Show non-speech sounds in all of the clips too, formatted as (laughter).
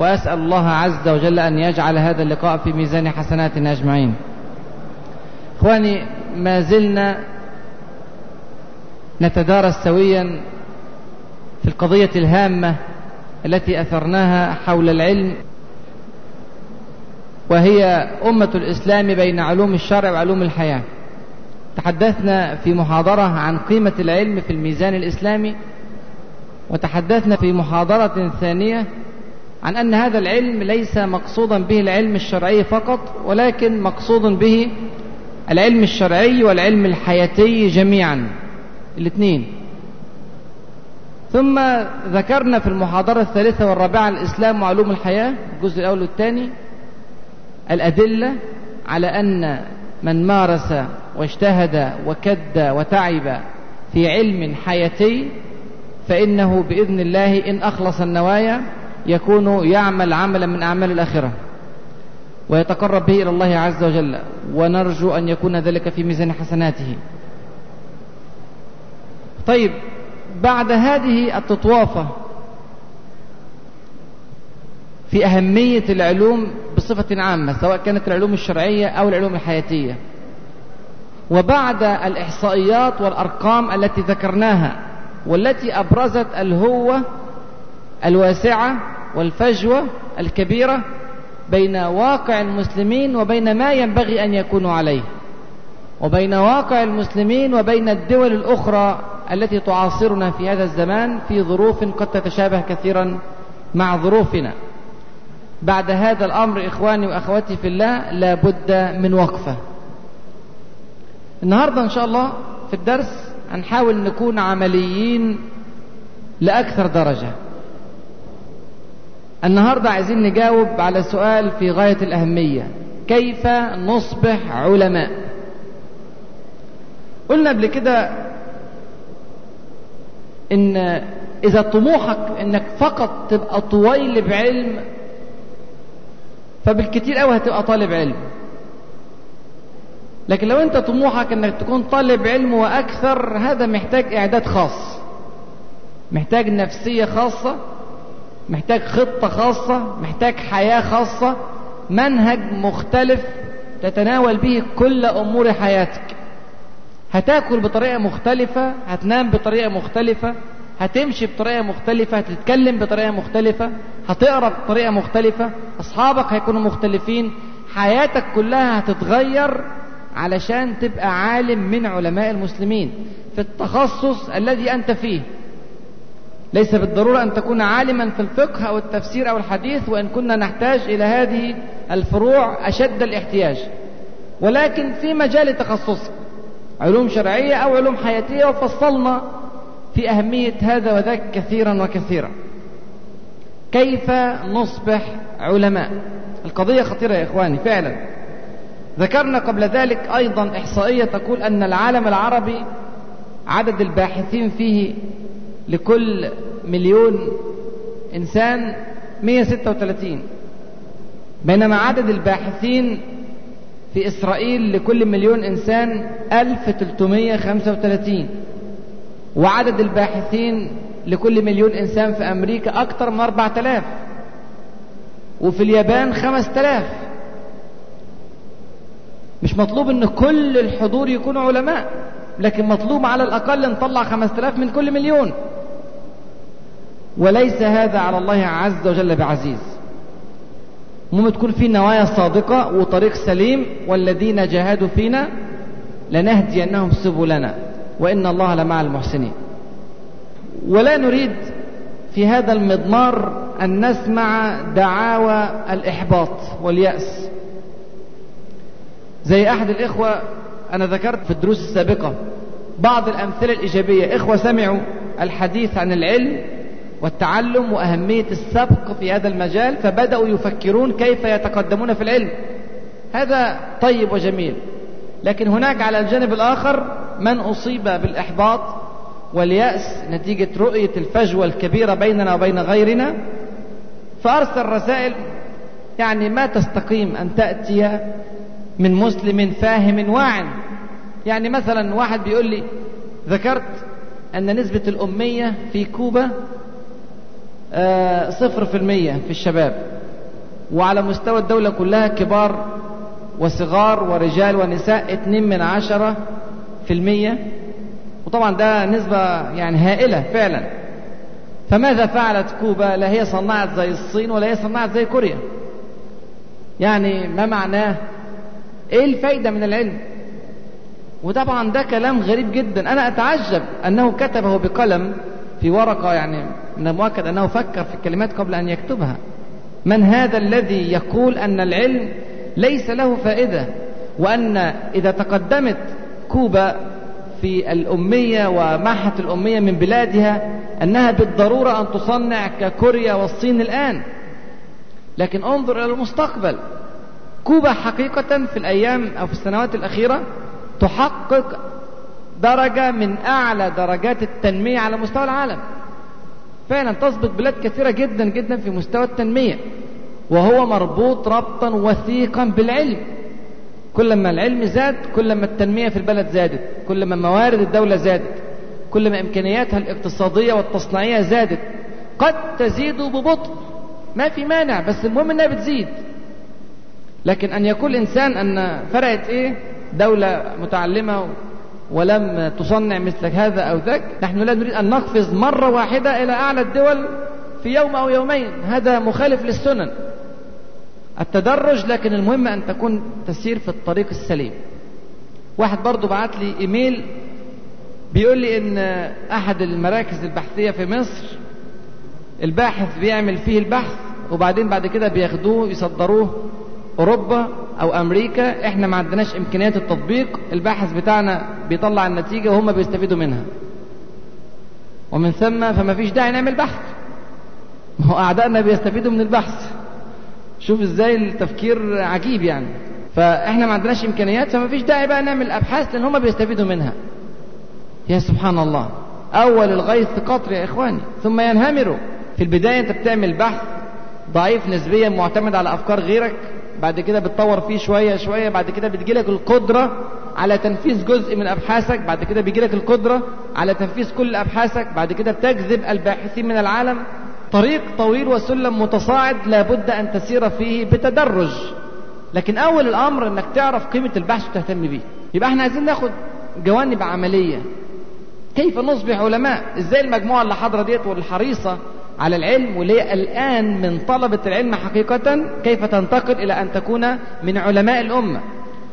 وأسأل الله عز وجل أن يجعل هذا اللقاء في ميزان حسناتنا أجمعين. إخواني ما زلنا نتدارس سويا في القضية الهامة التي أثرناها حول العلم وهي أمة الإسلام بين علوم الشرع وعلوم الحياة. تحدثنا في محاضرة عن قيمة العلم في الميزان الإسلامي وتحدثنا في محاضرة ثانية عن أن هذا العلم ليس مقصودا به العلم الشرعي فقط ولكن مقصود به العلم الشرعي والعلم الحياتي جميعا. الاثنين. ثم ذكرنا في المحاضرة الثالثة والرابعة الإسلام وعلوم الحياة الجزء الأول والثاني الأدلة على أن من مارس واجتهد وكد وتعب في علم حياتي فإنه بإذن الله إن أخلص النوايا يكون يعمل عملا من أعمال الآخرة ويتقرب به إلى الله عز وجل. ونرجو أن يكون ذلك في ميزان حسناته. طيب بعد هذه التطوافة في أهمية العلوم بصفة عامة سواء كانت العلوم الشرعية أو العلوم الحياتية. وبعد الإحصائيات والأرقام التي ذكرناها والتي أبرزت الهوة الواسعة والفجوة الكبيرة بين واقع المسلمين وبين ما ينبغي أن يكونوا عليه وبين واقع المسلمين وبين الدول الأخرى التي تعاصرنا في هذا الزمان في ظروف قد تتشابه كثيرا مع ظروفنا. بعد هذا الأمر إخواني وأخواتي في الله لا بد من وقفة. النهاردة إن شاء الله في الدرس هنحاول نكون عمليين لأكثر درجة. النهاردة عايزين نجاوب على سؤال في غاية الأهمية. كيف نصبح علماء؟ قلنا قبل كده إن إذا طموحك إنك فقط تبقى طويل بعلم فبالكتير قوي هتبقى طالب علم. لكن لو أنت طموحك إنك تكون طالب علم وأكثر هذا محتاج إعداد خاص. محتاج نفسية خاصة محتاج خطة خاصة محتاج حياة خاصة منهج مختلف تتناول به كل أمور حياتك. هتاكل بطريقة مختلفة هتنام بطريقة مختلفة هتمشي بطريقة مختلفة هتتكلم بطريقة مختلفة هتقرأ بطريقة مختلفة أصحابك هيكونوا مختلفين حياتك كلها هتتغير علشان تبقى عالم من علماء المسلمين. في التخصص الذي أنت فيه ليس بالضرورة أن تكون عالما في الفقه أو التفسير أو الحديث وإن كنا نحتاج إلى هذه الفروع أشد الاحتياج. ولكن في مجال تخصصك علوم شرعية أو علوم حياتية وفصلنا في أهمية هذا وذاك كثيرا وكثيرا. كيف نصبح علماء؟ القضية خطيرة يا إخواني فعلا. ذكرنا قبل ذلك أيضا إحصائية تقول أن العالم العربي عدد الباحثين فيه لكل مليون إنسان 136 بينما عدد الباحثين في إسرائيل لكل مليون إنسان 1335 وعدد الباحثين لكل مليون إنسان في أمريكا أكثر من 4000 وفي اليابان 5000 مش مطلوب إن كل الحضور يكونوا علماء لكن مطلوب على الأقل نطلع 5000 من كل مليون. وليس هذا على الله عز وجل بعزيز. المهم تكون في نوايا صادقة وطريق سليم والذين جاهدوا فينا لنهدينهم سبلنا وإن الله لمع المحسنين. ولا نريد في هذا المضمار أن نسمع دعاوى الإحباط واليأس. زي أحد الإخوة أنا ذكرت في الدروس السابقة بعض الأمثلة الإيجابية. إخوة سمعوا الحديث عن العلم والتعلم وأهمية السبق في هذا المجال فبدأوا يفكرون كيف يتقدمون في العلم. هذا طيب وجميل. لكن هناك على الجانب الآخر من أصيب بالإحباط واليأس نتيجة رؤية الفجوة الكبيرة بيننا وبين غيرنا. فأرسل رسائل يعني ما تستقيم أن تأتي من مسلم فاهم واع. يعني مثلا واحد بيقول لي ذكرت أن نسبة الأمية في كوبا صفر في المية في الشباب. وعلى مستوى الدولة كلها كبار وصغار ورجال ونساء اتنين من عشرة في المية. وطبعا ده نسبة يعني هائلة فعلا. فماذا فعلت كوبا؟ لا هي صنعت زي الصين ولا هي صنعت زي كوريا. يعني ما معناه؟ إيه الفايدة من العلم؟ وطبعا ده كلام غريب جدا. أنا أتعجب أنه كتبه بقلم في ورقة يعني من المؤكد أنه فكر في الكلمات قبل أن يكتبها. من هذا الذي يقول أن العلم ليس له فائدة وأن إذا تقدمت كوبا في الأمية ومحة الأمية من بلادها أنها بالضرورة أن تصنع ككوريا والصين الآن. لكن انظر إلى المستقبل. كوبا حقيقة في الأيام أو في السنوات الأخيرة تحقق درجة من أعلى درجات التنمية على مستوى العالم. فعلا تسبق بلاد كثيرة جدا جدا في مستوى التنمية. وهو مربوط ربطا وثيقا بالعلم. كلما العلم زاد كلما التنمية في البلد زادت. كلما موارد الدولة زادت. كلما إمكانياتها الاقتصادية والتصنيعية زادت. قد تزيد ببطء ما في مانع بس المهم إنها بتزيد. لكن أن يقول إنسان أن فرقت إيه؟ دولة متعلمة ولم تصنع مثل هذا أو ذاك نحن لا نريد أن نقفز مرة واحدة إلى أعلى الدول في يوم أو يومين. هذا مخالف للسنن. التدرج لكن المهم أن تكون تسير في الطريق السليم. واحد برضو بعت لي إيميل بيقول لي إن أحد المراكز البحثية في مصر الباحث بيعمل فيه البحث وبعدين بعد كده بياخدوه يصدروه أوروبا. أو أمريكا إحنا ما عندناش إمكانيات التطبيق الباحث بتاعنا بيطلع النتيجة وهم بيستفيدوا منها. ومن ثم فما فيش داعي نعمل بحث. ما هو أعدائنا بيستفيدوا من البحث. شوف إزاي التفكير عجيب يعني. فإحنا ما عندناش إمكانيات فما فيش داعي بقى نعمل أبحاث لأن هم بيستفيدوا منها. يا سبحان الله. أول الغيث قطر يا إخواني ثم ينهمروا في البداية أنت بتعمل بحث ضعيف نسبيا معتمد على أفكار غيرك. بعد كده بتطور فيه شوية شوية بعد كده بتجيلك القدرة على تنفيذ جزء من أبحاثك بعد كده بيجيلك القدرة على تنفيذ كل أبحاثك بعد كده بتجذب الباحثين من العالم. طريق طويل وسلم متصاعد لابد أن تسير فيه بتدرج. لكن أول الأمر إنك تعرف قيمة البحث وتهتم بيه. يبقى إحنا عايزين ناخد جوانب عملية. كيف نصبح علماء؟ إزاي المجموعة اللي حاضرة ديت والحريصة على العلم واللي الآن من طلبة العلم حقيقة كيف تنتقل إلى أن تكون من علماء الأمة.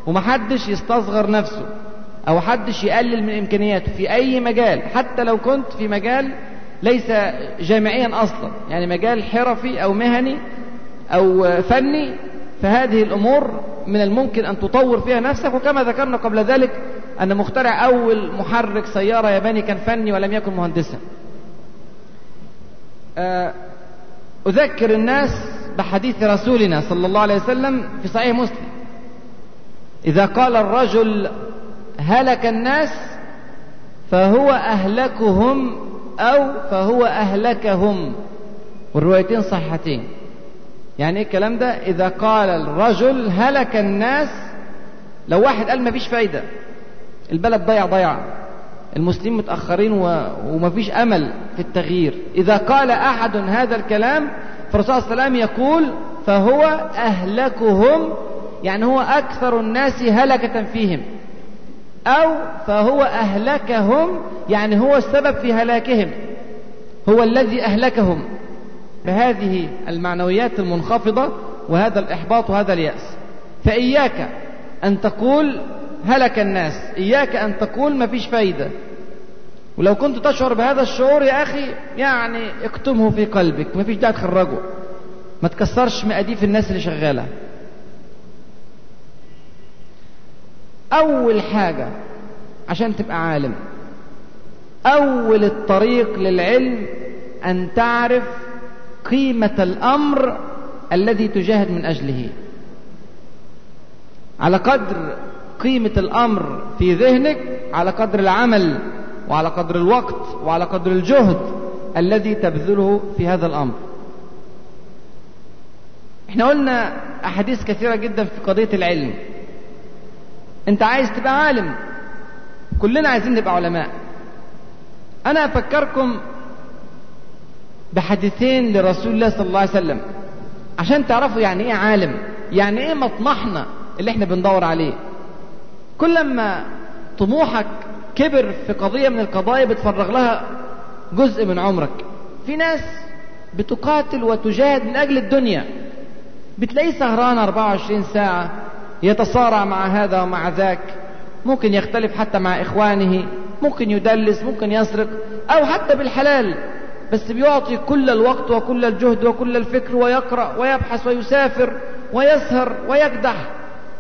ومحدش يستصغر نفسه أو حدش يقلل من إمكانياته في أي مجال حتى لو كنت في مجال ليس جامعيا أصلا. يعني مجال حرفي أو مهني أو فني فهذه الأمور من الممكن أن تطور فيها نفسك. وكما ذكرنا قبل ذلك أن مخترع أول محرك سيارة ياباني كان فني ولم يكن مهندسا. أذكر الناس بحديث رسولنا صلى الله عليه وسلم في صحيح مسلم. إذا قال الرجل هلك الناس فهو أهلكهم أو فهو أهلكهم. والروايتين صحيحتين. يعني إيه الكلام ده؟ إذا قال الرجل هلك الناس لو واحد قال مفيش فايدة البلد ضيع ضيع المسلمين متأخرين. ومفيش أمل في التغيير. إذا قال أحد هذا الكلام فالرسول صلى الله عليه وسلم يقول فهو أهلكهم يعني هو أكثر الناس هلكة فيهم. أو فهو أهلكهم يعني هو السبب في هلاكهم. هو الذي أهلكهم. بهذه المعنويات المنخفضة وهذا الإحباط وهذا اليأس. فإياك أن تقول هلك الناس. إياك أن تقول ما فيش فايدة. ولو كنت تشعر بهذا الشعور يا أخي يعني اكتمه في قلبك. ما فيش داعي تخرجه. ما تكسرش مقاديف الناس اللي شغالة. أول حاجة عشان تبقى عالم. أول الطريق للعلم أن تعرف قيمة الأمر الذي تجاهد من أجله. على قدر قيمة الأمر في ذهنك على قدر العمل وعلى قدر الوقت وعلى قدر الجهد الذي تبذله في هذا الأمر. إحنا قلنا أحاديث كثيرة جدا في قضية العلم. أنت عايز تبقى عالم. كلنا عايزين نبقى علماء. أنا أفكركم بحديثين لرسول الله صلى الله عليه وسلم. عشان تعرفوا يعني إيه عالم يعني إيه مطمحنا اللي إحنا بندور عليه. كل ما طموحك كبر في قضية من القضايا بتفرغ لها جزء من عمرك. في ناس بتقاتل وتجاهد من أجل الدنيا. بتلاقيه سهران 24 ساعة يتصارع مع هذا ومع ذاك. ممكن يختلف حتى مع إخوانه. ممكن يدلس ممكن يسرق. أو حتى بالحلال. بس بيعطي كل الوقت وكل الجهد وكل الفكر ويقرأ ويبحث ويسافر ويسهر ويكدح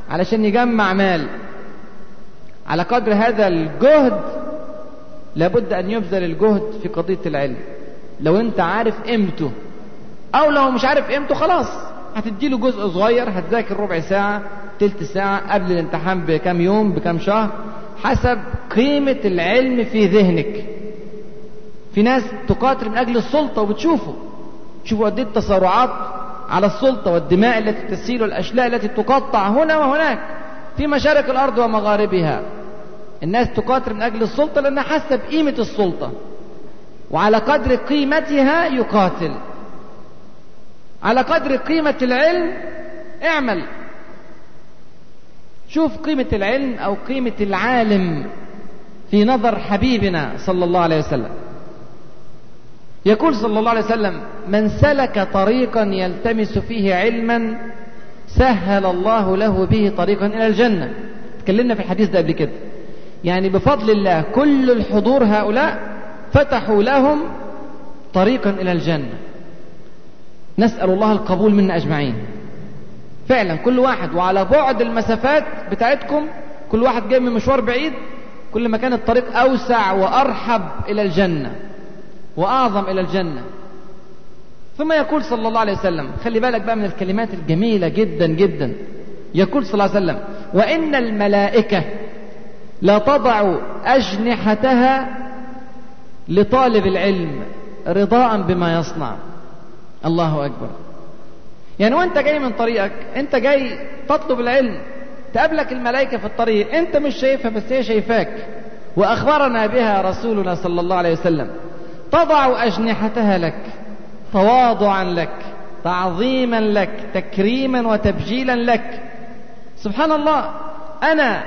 علشان يجمع مال. على قدر هذا الجهد لابد أن يبذل الجهد في قضية العلم. لو أنت عارف قيمته أو لو مش عارف قيمته خلاص هتديله جزء صغير هتذاكر ربع ساعة تلت ساعة قبل الامتحان بكام يوم بكام شهر حسب قيمة العلم في ذهنك. في ناس تقاتل من أجل السلطة وبتشوفوا شوفوا قد التصارعات على السلطة والدماء التي تسيل والأشلاء التي تقطع هنا وهناك. في مشارق الأرض ومغاربها. الناس تقاتل من أجل السلطة لأنها حاسة بقيمة السلطة. وعلى قدر قيمتها يقاتل. على قدر قيمة العلم اعمل. شوف قيمة العلم أو قيمة العالم في نظر حبيبنا صلى الله عليه وسلم. يقول صلى الله عليه وسلم من سلك طريقا يلتمس فيه علما سهل الله له به طريقا إلى الجنة. تكلمنا في الحديث ده قبل كده. يعني بفضل الله كل الحضور هؤلاء فتحوا لهم طريقا إلى الجنة. نسأل الله القبول منا أجمعين. فعلا كل واحد وعلى بعد المسافات بتاعتكم كل واحد جاي من مشوار بعيد كل ما كان الطريق أوسع وأرحب إلى الجنة وأعظم إلى الجنة. ثم يقول صلى الله عليه وسلم خلي بالك بقى من الكلمات الجميلة جدا جدا. يقول صلى الله عليه وسلم وإن الملائكة لا تضع أجنحتها لطالب العلم رضاء بما يصنع. الله أكبر. يعني وأنت جاي من طريقك أنت جاي تطلب العلم تقابلك الملائكة في الطريق أنت مش شايفها بس هي شايفاك. وأخبرنا بها رسولنا صلى الله عليه وسلم تضع أجنحتها لك. تواضعا لك تعظيما لك تكريما وتبجيلا لك. سبحان الله أنا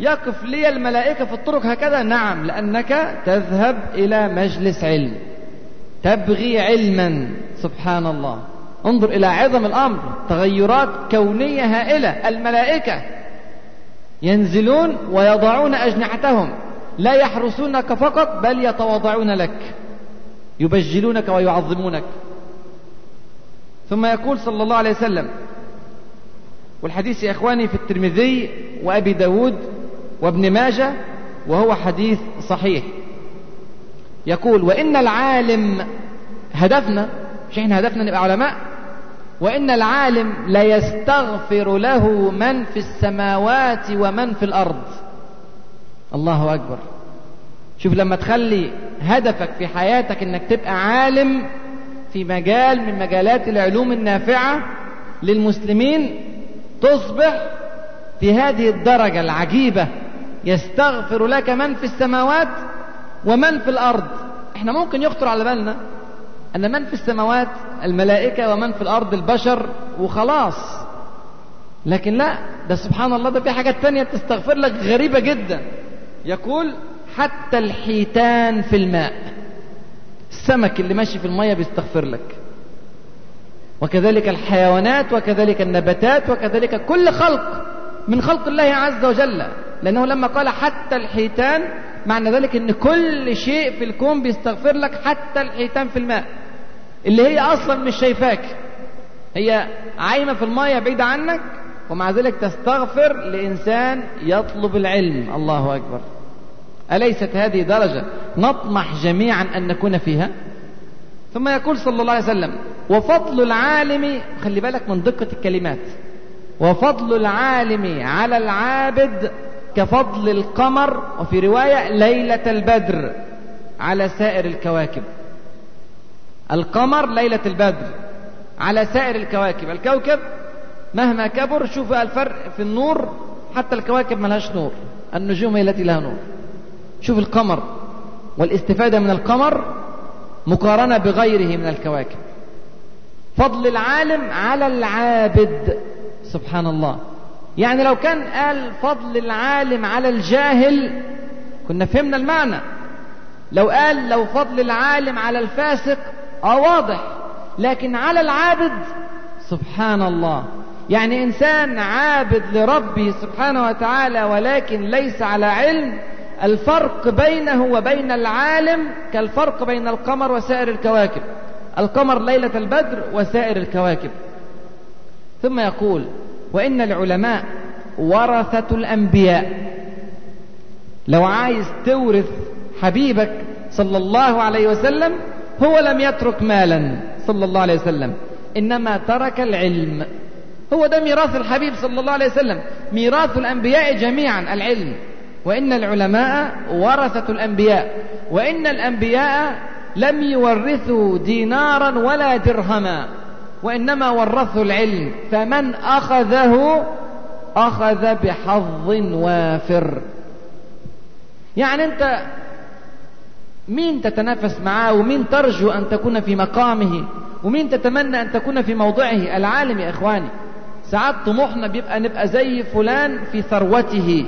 يقف لي الملائكة في الطرق هكذا؟ نعم لأنك تذهب إلى مجلس علم تبغي علما. سبحان الله. انظر إلى عظم الأمر تغيرات كونية هائلة. الملائكة ينزلون ويضعون أجنحتهم لا يحرسونك فقط بل يتواضعون لك. يبجلونك ويعظمونك. ثم يقول صلى الله عليه وسلم والحديث يا إخواني في الترمذي وأبي داود وابن ماجة وهو حديث صحيح. يقول وإن العالم هدفنا مش إحنا هدفنا نبقى علماء؟ وإن العالم ليستغفر له من في السماوات ومن في الأرض. الله أكبر. شوف لما تخلي هدفك في حياتك إنك تبقى عالم في مجال من مجالات العلوم النافعة للمسلمين تصبح في هذه الدرجة العجيبة يستغفر لك من في السماوات ومن في الأرض. إحنا ممكن يخطر على بالنا أن من في السماوات الملائكة ومن في الأرض البشر وخلاص. لكن لا ده سبحان الله ده في حاجات تانية تستغفر لك غريبة جدا. يقول حتى الحيتان في الماء. السمك اللي ماشي في المية بيستغفر لك. وكذلك الحيوانات وكذلك النباتات وكذلك كل خلق من خلق الله عز وجل. لأنه لما قال حتى الحيتان معنى ذلك أن كل شيء في الكون بيستغفر لك حتى الحيتان في الماء. اللي هي أصلا مش شايفاك. هي عايمة في المية بعيدة عنك ومع ذلك تستغفر لإنسان يطلب العلم. الله أكبر. أليست هذه درجة نطمح جميعا أن نكون فيها؟ ثم يقول صلى الله عليه وسلم وفضل العالم خلي بالك من دقة الكلمات وفضل العالم على العابد كفضل القمر وفي رواية ليلة البدر على سائر الكواكب. القمر ليلة البدر على سائر الكواكب. الكوكب مهما كبر شوف الفرق في النور حتى الكواكب ملهاش نور النجوم هي التي لها نور. شوف القمر والاستفادة من القمر مقارنة بغيره من الكواكب. فضل العالم على العابد سبحان الله يعني لو كان قال فضل العالم على الجاهل كنا فهمنا المعنى. لو قال لو فضل العالم على الفاسق آه واضح. لكن على العابد سبحان الله يعني إنسان عابد لربه سبحانه وتعالى ولكن ليس على علم الفرق بينه وبين العالم كالفرق بين القمر وسائر الكواكب. القمر ليلة البدر وسائر الكواكب. ثم يقول وإن العلماء ورثة الأنبياء. لو عايز تورث حبيبك صلى الله عليه وسلم هو لم يترك مالا صلى الله عليه وسلم إنما ترك العلم. هو ده ميراث الحبيب صلى الله عليه وسلم. ميراث الأنبياء جميعا العلم. وإن العلماء ورثة الأنبياء وإن الأنبياء لم يورثوا دينارا ولا درهما وإنما ورثوا العلم. فمن أخذه أخذ بحظ وافر. يعني أنت مين تتنافس معاه؟ ومين ترجو أن تكون في مقامه؟ ومين تتمنى أن تكون في موضعه؟ العالم يا إخواني. ساعات طموحنا بيبقى نبقى زي فلان في ثروته.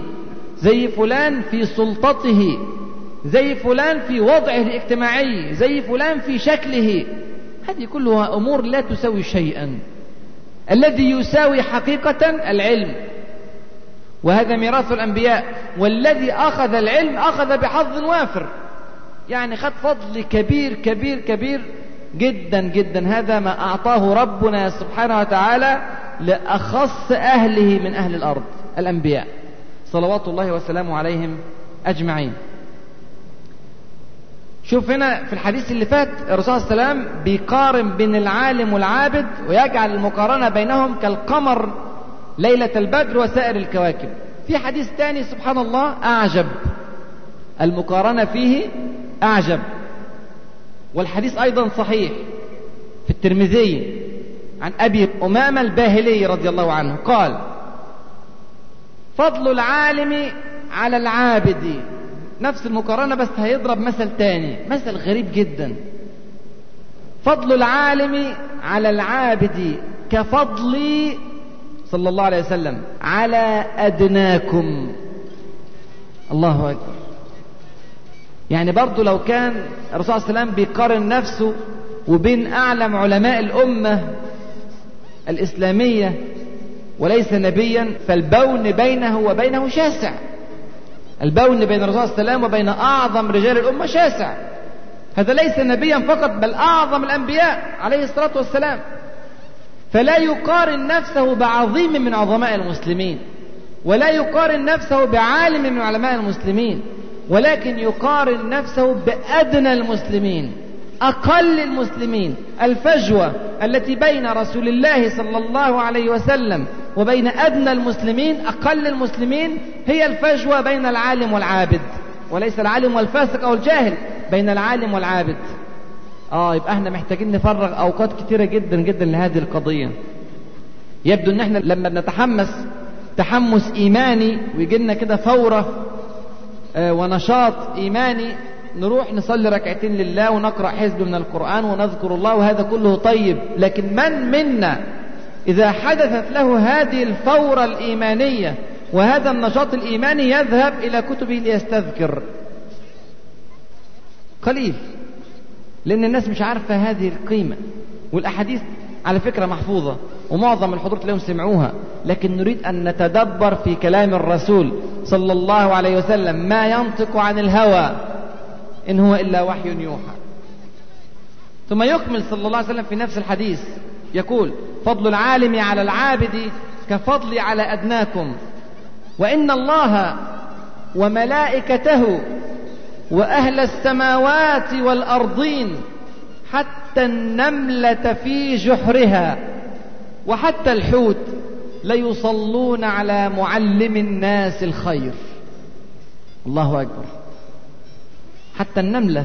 زي فلان في سلطته زي فلان في وضعه الاجتماعي زي فلان في شكله. هذه كلها أمور لا تساوي شيئا. الذي يساوي حقيقة العلم. وهذا ميراث الأنبياء. والذي أخذ العلم أخذ بحظ وافر. يعني خد فضل كبير كبير كبير. جدا جدا. هذا ما أعطاه ربنا سبحانه وتعالى لأخص أهله من أهل الأرض الأنبياء. صلوات الله وسلامه عليهم أجمعين. شوف هنا في الحديث اللي فات الرسول صلى الله عليه وسلم بيقارن بين العالم والعابد ويجعل المقارنة بينهم كالقمر ليلة البدر وسائر الكواكب. في حديث تاني سبحان الله أعجب. المقارنة فيه أعجب. والحديث أيضا صحيح. في الترمذي عن أبي أمامة الباهلي رضي الله عنه قال فضل العالم على العابد. نفس المقارنة بس هيضرب مثل تاني مثل غريب جدا. فضل العالم على العابد كفضلي صلى الله عليه وسلم. على أدناكم. الله أكبر. يعني برضو لو كان الرسول صلى الله عليه وسلم بيقارن نفسه وبين أعلم علماء الأمة الإسلامية وليس نبيا فالبون بينه وبينه شاسع. البون بين الرسول صلى الله عليه وسلم وبين أعظم رجال الأمة شاسع. هذا ليس نبيا فقط بل أعظم الأنبياء عليه الصلاة والسلام. فلا يقارن نفسه بعظيم من عظماء المسلمين ولا يقارن نفسه بعالم من علماء المسلمين ولكن يقارن نفسه بأدنى المسلمين أقل المسلمين. الفجوة التي بين رسول الله صلى الله عليه وسلم وبين أدنى المسلمين أقل المسلمين هي الفجوة بين العالم والعابد. وليس العالم والفاسق أو الجاهل بين العالم والعابد. آه يبقى إحنا محتاجين نفرغ أوقات كتيرة جدا جدا لهذه القضية. يبدو إن إحنا لما بنتحمس تحمس إيماني ويجي لنا كده فورة آه ونشاط إيماني نروح نصلي ركعتين لله ونقرأ حزب من القرآن ونذكر الله وهذا كله طيب. لكن من منا إذا حدثت له هذه الفورة الإيمانية وهذا النشاط الإيماني يذهب إلى كتبه ليستذكر. قليل لأن الناس مش عارفة هذه القيمة. والأحاديث على فكرة محفوظة ومعظم الحضور تلاقيهم سمعوها. لكن نريد أن نتدبر في كلام الرسول صلى الله عليه وسلم ما ينطق عن الهوى إن هو إلا وحي يوحى. ثم يكمل صلى الله عليه وسلم في نفس الحديث. يقول فضل العالم على العابد كفضلي على أدناكم. وإن الله وملائكته وأهل السماوات والأرضين حتى النملة في جحرها وحتى الحوت ليصلون على معلم الناس الخير. الله أكبر. حتى النملة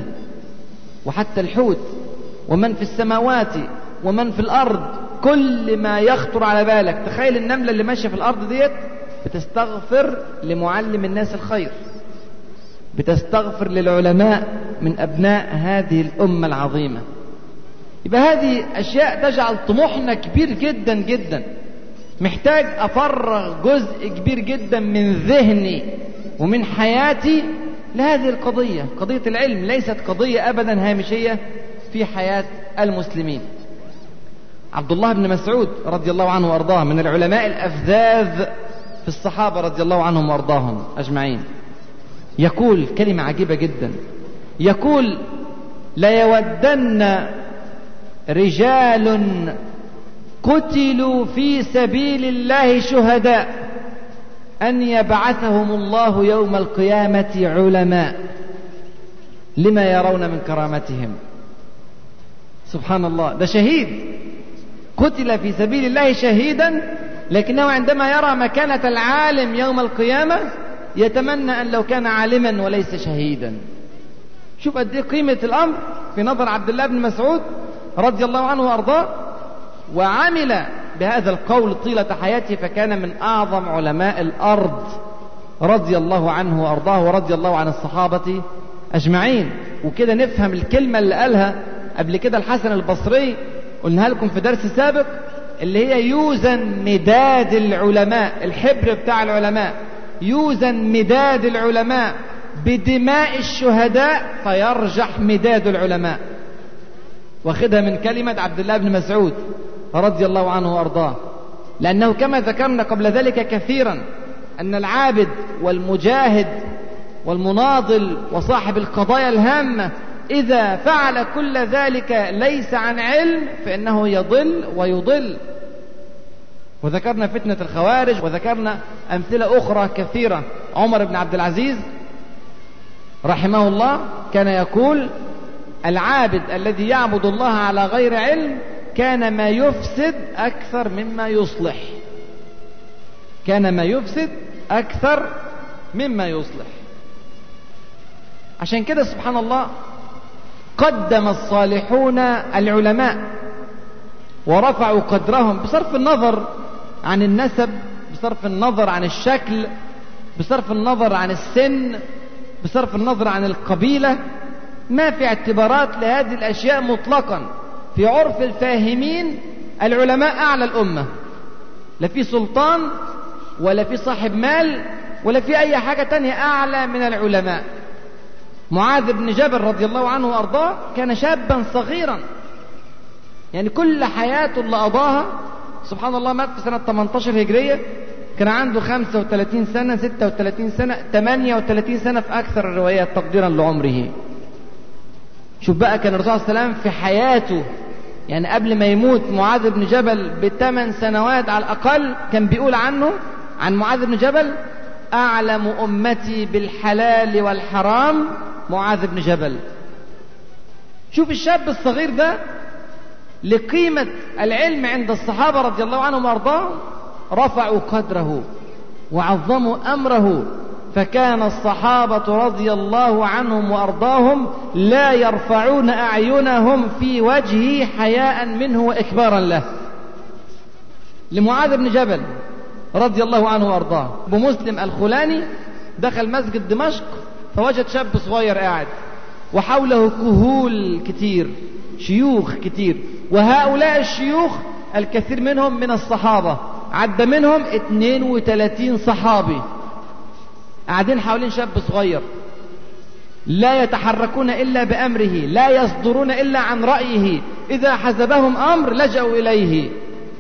وحتى الحوت ومن في السماوات ومن في الأرض كل ما يخطر على بالك. تخيل النملة اللي ماشية في الأرض ديت بتستغفر لمعلم الناس الخير. بتستغفر للعلماء من أبناء هذه الأمة العظيمة. يبقى هذه أشياء تجعل طموحنا كبير جدا جدا. محتاج أفرغ جزء كبير جدا من ذهني ومن حياتي لهذه القضية. قضية العلم ليست قضية أبدا هامشية في حياة المسلمين. عبد الله بن مسعود رضي الله عنه وأرضاه من العلماء الأفذاذ في الصحابة رضي الله عنهم وأرضاهم أجمعين. يقول كلمة عجيبة جدا. يقول ليودن رجال قتلوا في سبيل الله شهداء أن يبعثهم الله يوم القيامة علماء. لما يرون من كرامتهم؟ سبحان الله. ده شهيد. قتل في سبيل الله شهيدا لكنه عندما يرى مكانة العالم يوم القيامة يتمنى أن لو كان عالما وليس شهيدا. شوف قد إيه قيمة الأمر في نظر عبد الله بن مسعود رضي الله عنه وأرضاه وعمل بهذا القول طيلة حياته فكان من أعظم علماء الأرض رضي الله عنه وأرضاه ورضي الله عن الصحابة أجمعين. وكده نفهم الكلمة اللي قالها قبل كده الحسن البصري قلناها لكم في درس سابق اللي هي يوزن مداد العلماء الحبر بتاع العلماء. يوزن مداد العلماء بدماء الشهداء فيرجح مداد العلماء. واخدها من كلمة عبد الله بن مسعود رضي الله عنه وأرضاه. لأنه كما ذكرنا قبل ذلك كثيرا أن العابد والمجاهد والمناضل وصاحب القضايا الهامة إذا فعل كل ذلك ليس عن علم فإنه يضل ويضل. وذكرنا فتنة الخوارج وذكرنا أمثلة أخرى كثيرة. عمر بن عبد العزيز رحمه الله كان يقول العابد الذي يعبد الله على غير علم كان ما يفسد أكثر مما يصلح. كان ما يفسد أكثر مما يصلح. عشان كده سبحان الله قدم الصالحون العلماء ورفعوا قدرهم بصرف النظر عن النسب بصرف النظر عن الشكل بصرف النظر عن السن بصرف النظر عن القبيلة. ما في اعتبارات لهذه الأشياء مطلقا. في عرف الفاهمين العلماء أعلى الأمة. لا في سلطان ولا في صاحب مال ولا في أي حاجة تانية أعلى من العلماء. معاذ بن جبل رضي الله عنه وأرضاه كان شابا صغيرا. يعني كل حياته اللي قضاها سبحان الله مات في سنة 18 هجرية. كان عنده 35 سنة 36 سنة 38 سنة في أكثر الروايات تقديرا لعمره. شوف بقى كان الرسول صلى الله عليه وسلم في حياته يعني قبل ما يموت معاذ بن جبل بثمان سنوات على الأقل كان بيقول عنه عن معاذ بن جبل أعلم أمتي بالحلال والحرام معاذ بن جبل. شوف الشاب الصغير ده لقيمة العلم عند الصحابة رضي الله عنهم وأرضاهم رفعوا قدره وعظموا أمره فكان الصحابة رضي الله عنهم وأرضاهم لا يرفعون أعينهم في وجهه حياء منه وإكبارا له. لمعاذ بن جبل رضي الله عنه وأرضاه. أبو مسلم الخلاني دخل مسجد دمشق فوجد شاب صغير قاعد وحوله كهول كتير شيوخ كتير وهؤلاء الشيوخ الكثير منهم من الصحابة. عد منهم 32 صحابي. قاعدين حوالين شاب صغير. لا يتحركون إلا بأمره لا يصدرون إلا عن رأيه. إذا حزبهم أمر لجأوا إليه.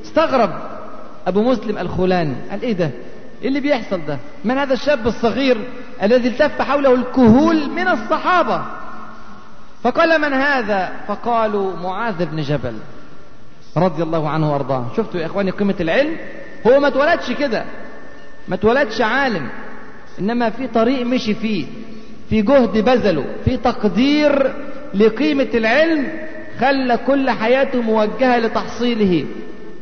استغرب أبو مسلم الخولاني. قال إيه ده؟ إيه اللي بيحصل ده؟ من هذا الشاب الصغير الذي التف حوله الكهول من الصحابة. فقال من هذا؟ فقالوا معاذ بن جبل رضي الله عنه وأرضاه. شفتوا يا إخواني قيمة العلم؟ هو ما اتولدش كده. ما اتولدش عالم. إنما في طريق مشي فيه. في جهد بذله. في تقدير لقيمة العلم خلى كل حياته موجهة لتحصيله.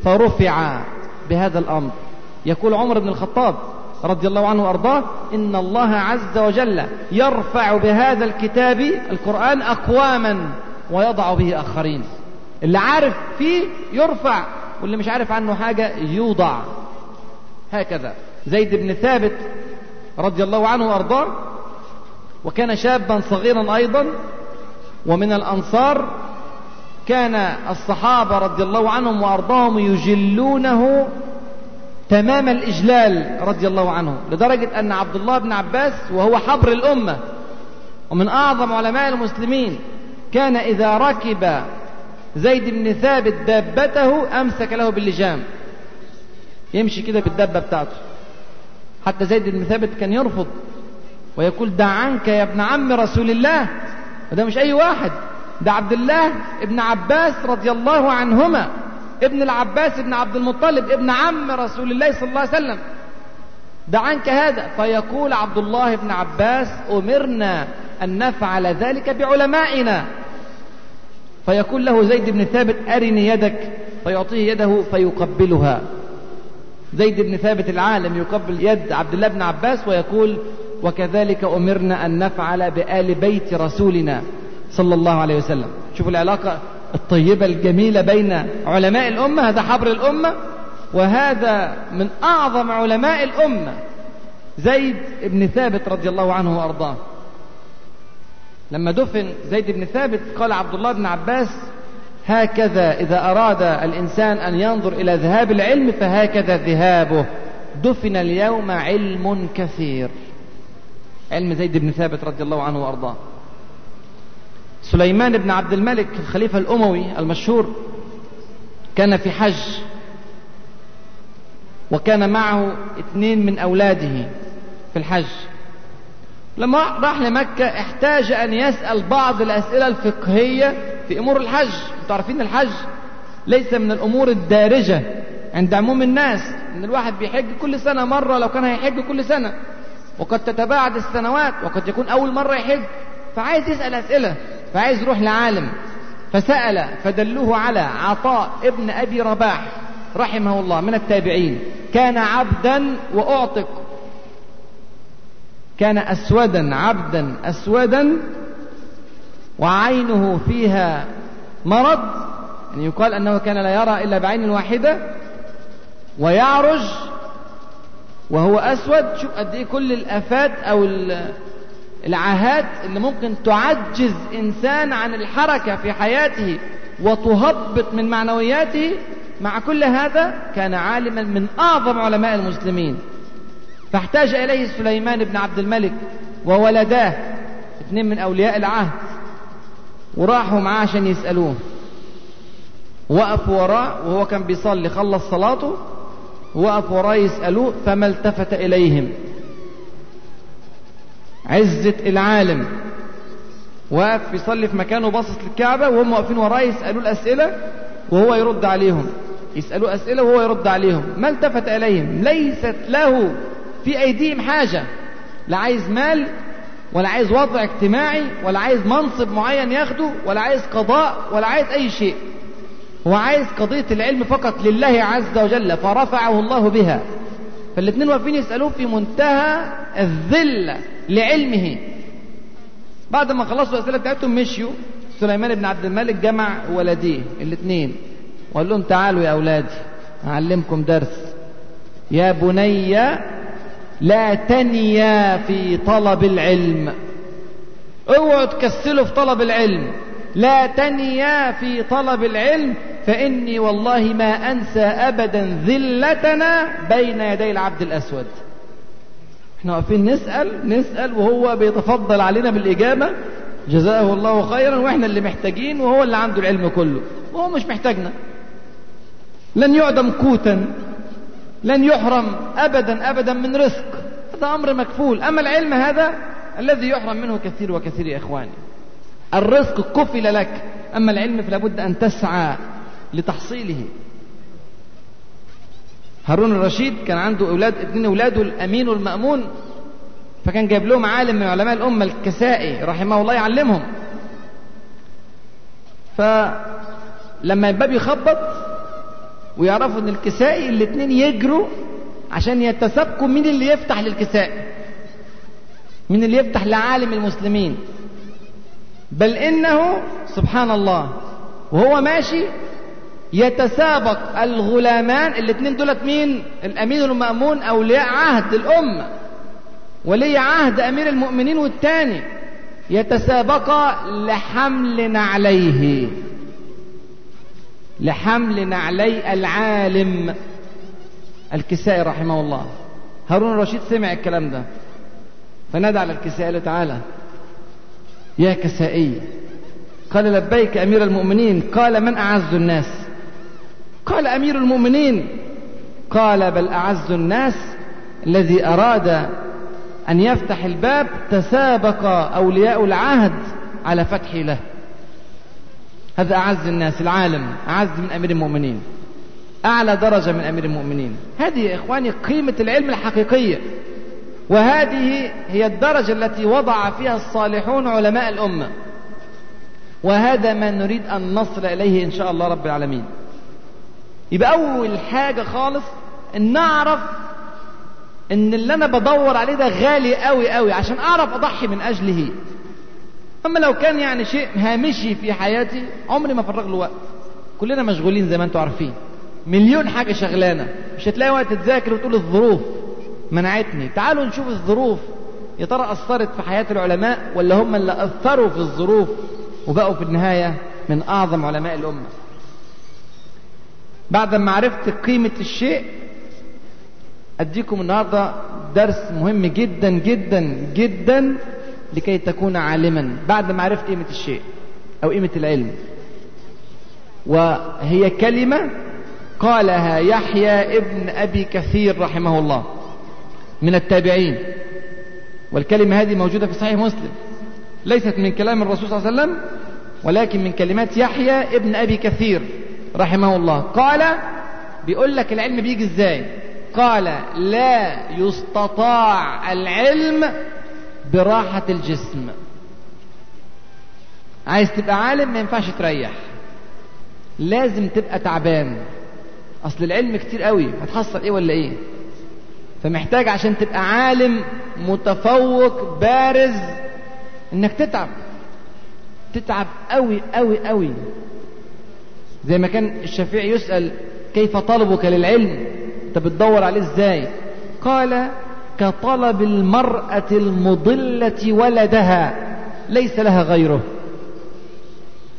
فرفع بهذا الأمر. يقول عمر بن الخطاب رضي الله عنه وأرضاه إن الله عز وجل يرفع بهذا الكتاب القرآن أقواما ويضع به آخرين. اللي عارف فيه يرفع واللي مش عارف عنه حاجة يوضع. هكذا. زيد بن ثابت رضي الله عنه وأرضاه وكان شابا صغيرا أيضا ومن الأنصار كان الصحابة رضي الله عنهم وأرضاهم يجلونه تمام الإجلال رضي الله عنه لدرجة أن عبد الله بن عباس وهو حبر الأمة ومن أعظم علماء المسلمين كان إذا ركب زيد بن ثابت دابته أمسك له باللجام. يمشي كده بالدابة بتاعته. حتى زيد بن ثابت كان يرفض ويقول دع عنك يا ابن عم رسول الله. وده مش أي واحد ده عبد الله ابن عباس رضي الله عنهما. ابن العباس ابن عبد المطلب ابن عم رسول الله صلى الله عليه وسلم. دع عنك هذا. فيقول عبد الله بن عباس أمرنا أن نفعل ذلك بعلمائنا. فيقول له زيد بن ثابت أرني يدك. فيعطيه يده فيقبلها. زيد بن ثابت العالم يقبل يد عبد الله بن عباس ويقول وكذلك أمرنا أن نفعل بآل بيت رسولنا صلى الله عليه وسلم. شوفوا العلاقة. الطيبة الجميلة بين علماء الأمة هذا حبر الأمة وهذا من أعظم علماء الأمة زيد بن ثابت رضي الله عنه وأرضاه. لما دفن زيد بن ثابت قال عبد الله بن عباس هكذا إذا أراد الإنسان أن ينظر إلى ذهاب العلم فهكذا ذهابه. دفن اليوم علم كثير. علم زيد بن ثابت رضي الله عنه وأرضاه. سليمان بن عبد الملك الخليفة الأموي المشهور كان في حج وكان معه اثنين من أولاده في الحج. لما راح لمكة احتاج أن يسأل بعض الأسئلة الفقهية في أمور الحج. أنتوا عارفين الحج ليس من الأمور الدارجة عند عموم الناس إن الواحد بيحج كل سنة مرة لو كان هيحج كل سنة. وقد تتباعد السنوات وقد يكون أول مرة يحج فعايز يسأل أسئلة. فعايز يروح لعالم. فسأل فدلوه على عطاء ابن أبي رباح رحمه الله من التابعين. كان عبدا وأعتق كان أسودا عبدا أسودا وعينه فيها مرض. يعني يقال أنه كان لا يرى إلا بعين واحدة. ويعرج وهو أسود. شوف قد إيه كل الآفات أو العاهات اللي ممكن تعجز إنسان عن الحركة في حياته وتهبط من معنوياته مع كل هذا كان عالما من أعظم علماء المسلمين. فاحتاج إليه سليمان بن عبد الملك وولداه اثنين من أولياء العهد وراحوا معاه عشان يسألوه. وقفوا وراه وهو كان بيصلي خلص صلاته وقف وراه يسألوه فما التفت إليهم. عزة العالم. واقف يصلي في مكانه باصص للكعبة وهم واقفين وراه يسألوه الأسئلة وهو يرد عليهم. يسألوه أسئلة وهو يرد عليهم. ما التفت إليهم؟ ليست له في أيديهم حاجة. لا عايز مال ولا عايز وضع اجتماعي ولا عايز منصب معين ياخده ولا عايز قضاء ولا عايز أي شيء. هو عايز قضية العلم فقط لله عز وجل فرفعه الله بها. فالاثنين واقفين يسألوه في منتهى الذلة لعلمه. بعد ما خلصوا الأسئلة بتاعتهم مشيوا. سليمان بن عبد الملك جمع ولديه الاثنين وقال لهم تعالوا يا أولادي أعلمكم درس. يا بني لا تنيا في طلب العلم. اوعوا تكسلوا في طلب العلم. لا تنيا في طلب العلم فإني والله ما أنسى أبدا ذلتنا بين يدي العبد الأسود. إحنا واقفين نسأل نسأل وهو بيتفضل علينا بالإجابة. جزاه الله خيرا وإحنا اللي محتاجين وهو اللي عنده العلم كله. وهو مش محتاجنا. لن يعدم قوتا لن يحرم أبدا أبدا من رزق. هذا أمر مكفول. أما العلم هذا الذي يحرم منه كثير وكثير يا إخواني. الرزق كفل لك أما العلم فلا بد أن تسعى. لتحصيله. هارون الرشيد كان عنده أولاد اتنين أولاده الأمين والمأمون فكان جايب لهم عالم من علماء الأمة الكسائي رحمه الله يعلمهم. فلما الباب يخبط ويعرفوا إن الكسائي الاثنين يجروا عشان يتسابقوا مين اللي يفتح للكساء مين اللي يفتح لعالم المسلمين. بل إنه سبحان الله وهو ماشي يتسابق الغلامان الاثنين دولت مين؟ الأمين والمأمون أولياء عهد الأمة. ولي عهد أمير المؤمنين والثاني يتسابقا لحمل نعليه لحمل نعلي العالم. الكسائي رحمه الله. هارون الرشيد سمع الكلام ده. فنادى على الكسائي قال تعالى. يا كسائي قال لبيك أمير المؤمنين قال من أعز الناس؟ قال أمير المؤمنين قال بل أعز الناس الذي أراد أن يفتح الباب تسابق أولياء العهد على فتحه له. هذا أعز الناس العالم أعز من أمير المؤمنين أعلى درجة من أمير المؤمنين. هذه يا إخواني قيمة العلم الحقيقية وهذه هي الدرجة التي وضع فيها الصالحون علماء الأمة. وهذا ما نريد أن نصل إليه إن شاء الله رب العالمين. يبقى أول حاجة خالص أن نعرف أن اللي أنا بدور عليه ده غالي قوي قوي عشان أعرف أضحي من أجله. أما لو كان يعني شيء هامشي في حياتي عمري ما فرغ له وقت. كلنا مشغولين زي ما أنتم عارفين. مليون حاجة شغلانة. مش هتلاقي وقت تذاكر وتقول الظروف. منعتني. تعالوا نشوف الظروف. يا ترى أثرت في حياة العلماء ولا هم اللي أثروا في الظروف وبقوا في النهاية من أعظم علماء الأمة؟ بعد ما عرفت قيمة الشيء أديكم النهاردة درس مهم جدا جدا جدا لكي تكون عالما. بعد ما عرفت قيمة الشيء أو قيمة العلم. وهي كلمة قالها يحيى ابن أبي كثير رحمه الله من التابعين. والكلمة هذه موجودة في صحيح مسلم. ليست من كلام الرسول صلى الله عليه وسلم ولكن من كلمات يحيى ابن أبي كثير. رحمه الله. قال بيقول لك العلم بيجي إزاي؟ قال لا يستطاع العلم براحة الجسم. عايز تبقى عالم ما ينفعش تريح. لازم تبقى تعبان. أصل العلم كتير قوي. هتحصل إيه ولا إيه؟ فمحتاج عشان تبقى عالم متفوق بارز إنك تتعب. تتعب قوي قوي قوي. زي ما كان الشافعي يسأل كيف طلبك للعلم؟ أنت بتدور عليه إزاي؟ قال كطلب المرأة المضلة ولدها ليس لها غيره.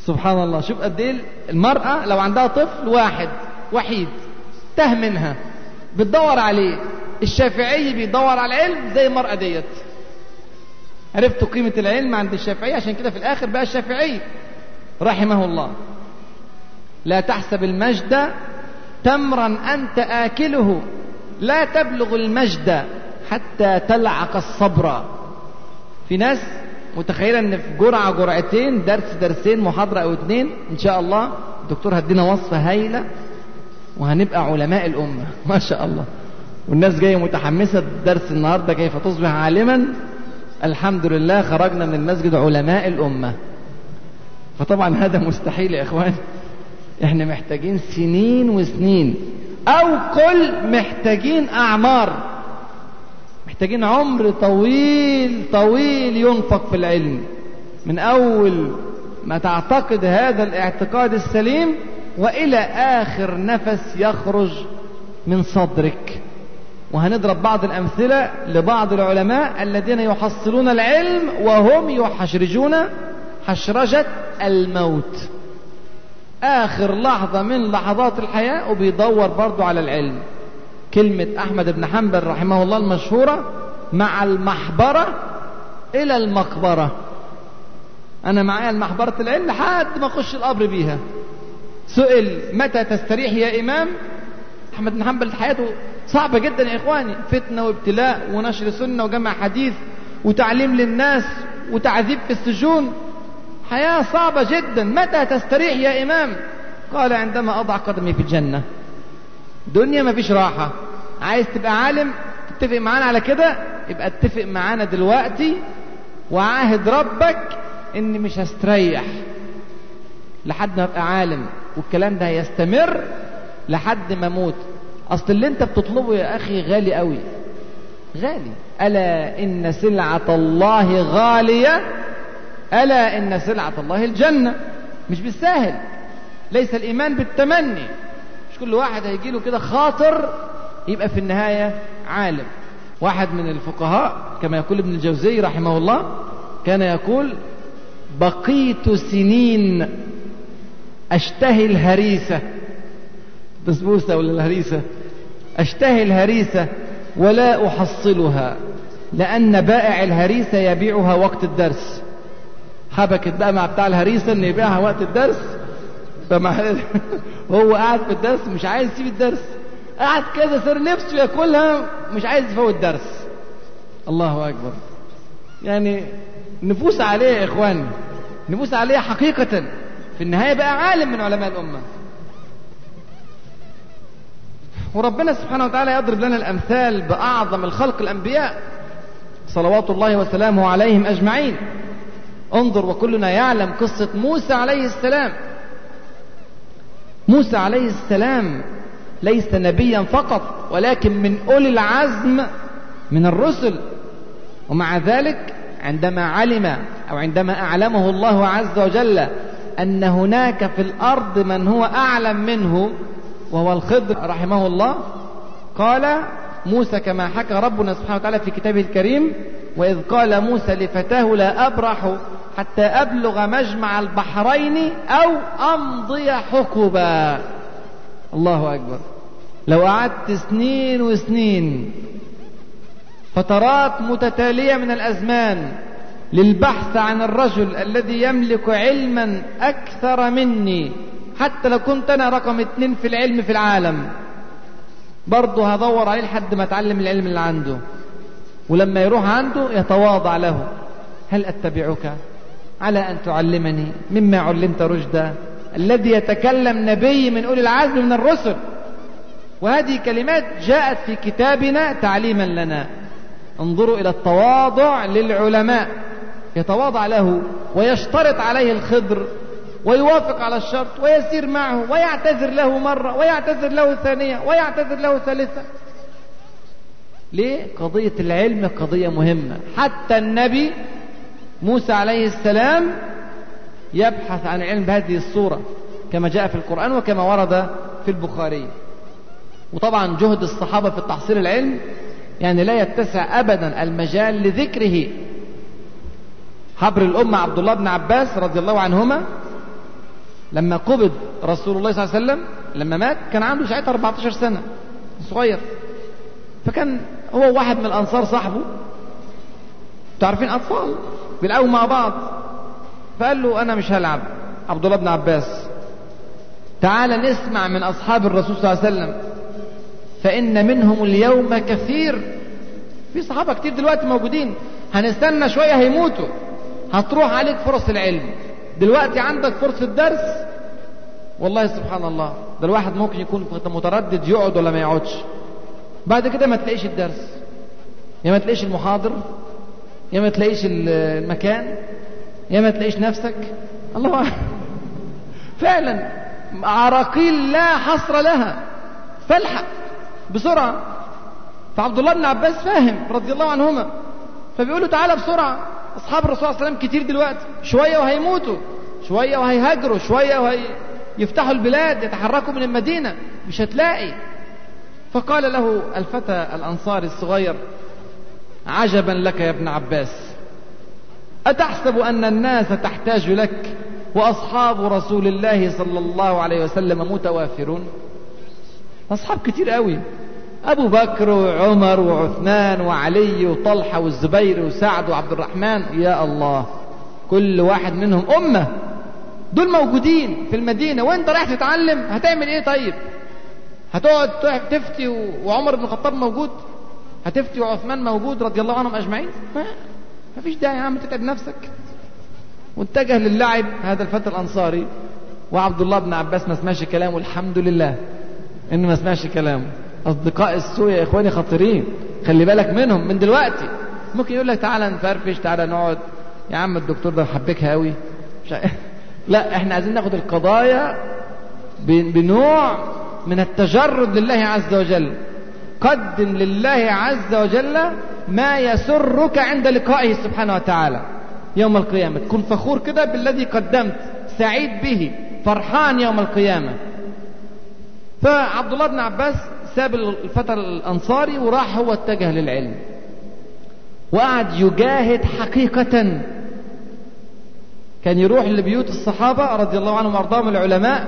سبحان الله. شوف قد إيه المرأة لو عندها طفل واحد وحيد تاه منها. بتدور عليه. الشافعي بيدور على العلم زي المرأة ديت. عرفتوا قيمة العلم عند الشافعي؟ عشان كده في الآخر بقى الشافعي رحمه الله. لا تحسب المجد تمرا أنت آكله. لا تبلغ المجد حتى تلعق الصبر. في ناس متخيلة إن في جرعة جرعتين درس درسين محاضرة أو اتنين إن شاء الله الدكتور هدينا وصفة هايلة وهنبقى علماء الأمة. (laughs) ما شاء الله. والناس جاية متحمسة درس النهاردة كيف تصبح عالما. الحمد لله خرجنا من المسجد علماء الأمة. فطبعا هذا مستحيل يا إخوان. إحنا محتاجين سنين وسنين. أو كل محتاجين أعمار. محتاجين عمر طويل طويل ينفق في العلم. من أول ما تعتقد هذا الاعتقاد السليم وإلى آخر نفس يخرج من صدرك. وهنضرب بعض الأمثلة لبعض العلماء الذين يحصلون العلم وهم يحشرجون حشرجة الموت. آخر لحظة من لحظات الحياة وبيدور برضو على العلم. كلمة أحمد بن حنبل رحمه الله المشهورة مع المحبرة إلى المقبرة. أنا معايا المحبرة العلم لحد ما أخش القبر بيها. سئل متى تستريح يا إمام؟ أحمد بن حنبل حياته صعبة جدا يا إخواني. فتنة وابتلاء ونشر سنة وجمع حديث وتعليم للناس وتعذيب في السجون. حياة صعبة جدا. متى تستريح يا إمام؟ قال عندما أضع قدمي في الجنة. دنيا ما فيش راحة. عايز تبقى عالم؟ تتفق معانا على كده؟ يبقى اتفق معانا دلوقتي. وعاهد ربك إني مش هستريح. لحد ما أبقى عالم. والكلام ده هيستمر لحد ما أموت. أصل اللي أنت بتطلبه يا أخي غالي قوي. غالي. ألا إن سلعة الله غالية؟ ألا إن سلعة الله الجنة؟ مش بالساهل. ليس الإيمان بالتمني. مش كل واحد هيجي له كده خاطر يبقى في النهاية عالم. واحد من الفقهاء كما يقول ابن الجوزي رحمه الله كان يقول بقيت سنين أشتهي الهريسة. بسبوسه ولا الهريسة؟ أشتهي الهريسة ولا أحصلها لأن بائع الهريسة يبيعها وقت الدرس. حبكت بقى مع بتاع الهريسة إن يبيعها وقت الدرس. فمع (laughs) هو قاعد في الدرس مش عايز يسيب الدرس. قاعد كده صار نفسه ياكلها مش عايز يفوت الدرس الله أكبر. يعني نفوس عليه يا إخواني. نفوس عليه حقيقة. في النهاية بقى عالم من علماء الأمة. وربنا سبحانه وتعالى يضرب لنا الأمثال بأعظم الخلق الأنبياء. صلوات الله وسلامه عليهم أجمعين. انظر وكلنا يعلم قصة موسى عليه السلام. موسى عليه السلام ليس نبيا فقط ولكن من أولي العزم من الرسل. ومع ذلك عندما علم أو عندما أعلمه الله عز وجل أن هناك في الأرض من هو أعلم منه وهو الخضر رحمه الله قال موسى كما حكى ربنا سبحانه وتعالى في كتابه الكريم وإذ قال موسى لفتاه لا أبرح حتى أبلغ مجمع البحرين أو أمضي حقبا الله أكبر. لو قعدت سنين وسنين فترات متتالية من الأزمان للبحث عن الرجل الذي يملك علما أكثر مني حتى لو كنت أنا رقم اتنين في العلم في العالم. برضه هدور عليه لحد ما أتعلم العلم اللي عنده. ولما يروح عنده يتواضع له. هل أتبعك؟ على أن تعلمني مما علمت رشدا. الذي يتكلم نبي من أولي العزم من الرسل. وهذه كلمات جاءت في كتابنا تعليما لنا. انظروا إلى التواضع للعلماء. يتواضع له ويشترط عليه الخضر ويوافق على الشرط ويسير معه ويعتذر له مرة ويعتذر له ثانية ويعتذر له ثالثة. ليه؟ قضية العلم قضية مهمة. حتى النبي موسى عليه السلام يبحث عن العلم بهذه الصورة كما جاء في القرآن وكما ورد في البخاري. وطبعا جهد الصحابة في تحصيل العلم يعني لا يتسع أبدا المجال لذكره. حبر الأمة عبد الله بن عباس رضي الله عنهما لما قبض رسول الله صلى الله عليه وسلم لما مات كان عنده ساعتها 14 سنة صغير. فكان هو واحد من الأنصار صاحبه. تعرفين أطفال؟ بيلعبوا مع بعض. فقال له أنا مش هلعب. عبد الله بن عباس تعال نسمع من أصحاب الرسول صلى الله عليه وسلم. فإن منهم اليوم كثير. في صحابة كتير دلوقتي موجودين. هنستنى شوية هيموتوا. هتروح عليك فرص العلم. دلوقتي عندك فرصة درس. والله سبحان الله ده الواحد ممكن يكون متردد يقعد ولا ما يقعدش. بعد كده ما تلاقيش الدرس. يا ما تلاقيش المحاضر يا ما تلاقيش المكان يا ما تلاقيش نفسك. الله أعلم. فعلا عراقيل لا حصر لها. فالحق بسرعة. فعبد الله بن عباس فاهم رضي الله عنهما. فبيقول له تعالى بسرعة. أصحاب الرسول صلى الله عليه وسلم كتير دلوقتي. شوية وهيموتوا. شوية وهيهاجروا. شوية وهيفتحوا البلاد يتحركوا من المدينة. مش هتلاقي. فقال له الفتى الأنصاري الصغير عجبا لك يا ابن عباس أتحسب أن الناس تحتاج لك وأصحاب رسول الله صلى الله عليه وسلم متوافرون؟ أصحاب كتير قوي أبو بكر وعمر وعثمان وعلي وطلحة والزبير وسعد وعبد الرحمن يا الله كل واحد منهم أمة دول موجودين في المدينة وأنت رايح تتعلم هتعمل إيه طيب؟ هتقعد تفتي وعمر بن الخطاب موجود؟ هتفتي وعثمان موجود رضي الله عنهم أجمعين؟ ما فيش داعي يا عم تتعب نفسك. واتجه للعب هذا الفتى الأنصاري وعبد الله بن عباس ما سمعش كلامه الحمد لله. انه ما سمعش كلامه. أصدقاء السوء يا إخواني خطيرين. خلي بالك منهم من دلوقتي. ممكن يقول لك تعالى نفرفش تعالى نقعد. يا عم الدكتور ده محبكها قوي (laughs) لا إحنا عايزين ناخد القضايا بنوع من التجرد لله عز وجل. قدم لله عز وجل ما يسرك عند لقائه سبحانه وتعالى. يوم القيامة. تكون فخور كده بالذي قدمت. سعيد به. فرحان يوم القيامة. فعبد الله بن عباس ساب الفتى الأنصاري وراح هو اتجه للعلم. وقعد يجاهد حقيقة. كان يروح لبيوت الصحابة رضي الله عنهم وأرضاهم العلماء.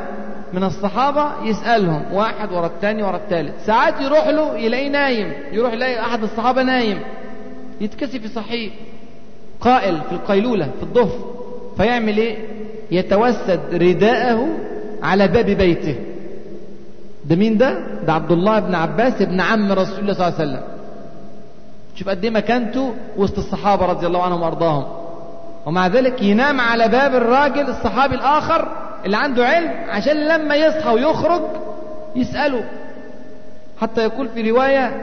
من الصحابة يسألهم واحد ورا الثاني ورا الثالث ساعات يروح له يلاقيه نايم يروح يلاقي أحد الصحابة نايم. يتكسف يصحيه. قائل في القيلولة في الظهر فيعمل إيه؟ يتوسد رداءه على باب بيته. ده مين ده؟ ده عبد الله بن عباس ابن عم رسول الله صلى الله عليه وسلم. شوف قد إيه مكانته وسط الصحابة رضي الله عنهم وأرضاهم. ومع ذلك ينام على باب الراجل الصحابي الآخر اللي عنده علم عشان لما يصحى ويخرج يسأله. حتى يقول في رواية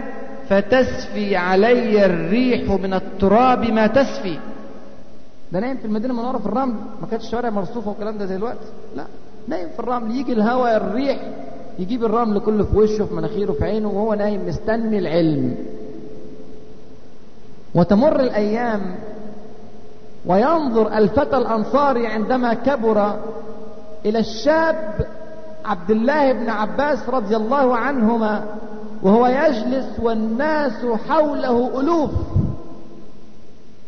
فتسفي علي الريح من التراب ما تسفي. ده نايم في المدينة المنورة في الرمل. ما كانتش الشوارع مرصوفة والكلام ده زي الوقت لا. نايم في الرمل. يجي الهواء الريح يجيب الرمل كله في وشه في مناخيره في عينه وهو نايم مستني العلم. وتمر الأيام وينظر الفتى الأنصاري عندما كبر إلى الشاب عبد الله بن عباس رضي الله عنهما وهو يجلس والناس حوله ألوف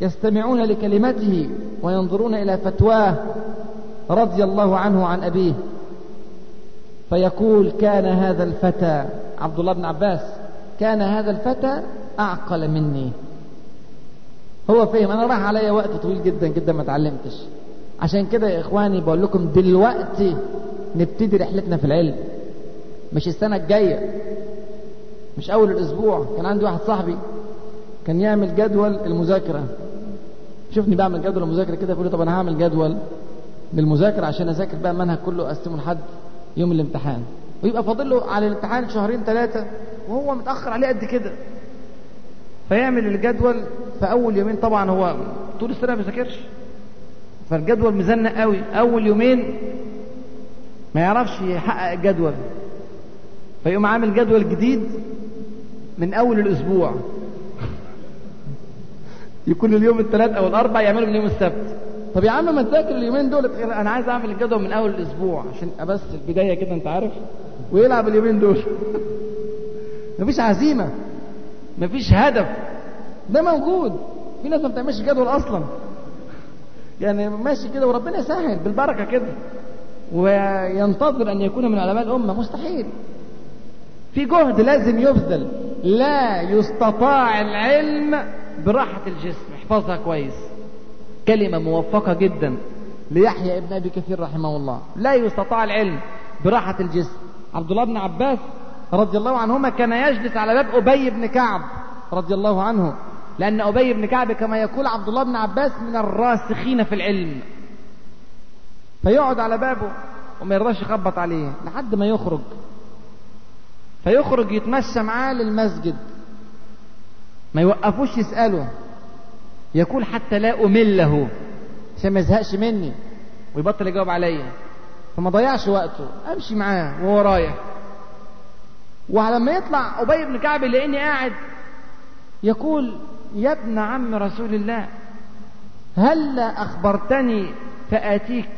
يستمعون لكلمته وينظرون إلى فتواه رضي الله عنه عن أبيه. فيقول كان هذا الفتى عبد الله بن عباس كان هذا الفتى أعقل مني. هو فهم أنا راح علي وقت طويل جدا جدا ما اتعلمتش عشان كده يا إخواني بقول لكم دلوقتي نبتدي رحلتنا في العلم. مش السنة الجاية مش أول الأسبوع. كان عندي واحد صاحبي كان يعمل جدول المذاكرة. شوفني بعمل جدول المذاكرة كده يقول لي طب أنا هعمل جدول للمذاكرة عشان أذاكر بقى المنهج كله أقسمه لحد يوم الامتحان. ويبقى فاضل له على الامتحان شهرين ثلاثة وهو متأخر عليه قد كده. فيعمل الجدول في أول يومين. طبعا هو طول السنة ما بيذاكرش. فالجدول مزنق قوي. أول يومين ما يعرفش يحقق الجدول فيقوم عامل جدول جديد من أول الأسبوع. يكون اليوم الثلاث أو الأربع يعملوا من يوم السبت. طب يا عم ما تذاكر اليومين دول؟ أنا عايز أعمل الجدول من أول الأسبوع عشان بس البداية كده أنت عارف؟ ويلعب اليومين دول. (laughs) مفيش عزيمة. مفيش هدف. ده موجود. في ناس ما بتعملش جدول أصلا. يعني ماشي كده وربنا يسهل بالبركة كده. وينتظر أن يكون من علماء الأمة مستحيل. في جهد لازم يبذل. لا يستطاع العلم براحة الجسم. احفظها كويس. كلمة موفقة جدا ليحيى ابن أبي كثير رحمه الله. لا يستطاع العلم براحة الجسم. عبد الله بن عباس رضي الله عنهما كان يجلس على باب أبي بن كعب رضي الله عنه. لأن أبي بن كعب كما يقول عبد الله بن عباس من الراسخين في العلم. فيقعد على بابه وما يرضاش يخبط عليه لحد ما يخرج. فيخرج يتمشى معاه للمسجد. ما يوقفوش يسأله يقول حتى لا أمله عشان ما يزهقش مني ويبطل يجاوب عليا. فما ضيعش وقته. أمشي معاه وهو رايح. ولما يطلع أبي بن كعب يلاقيني قاعد يقول يا ابن عم رسول الله هل أخبرتني فآتيك؟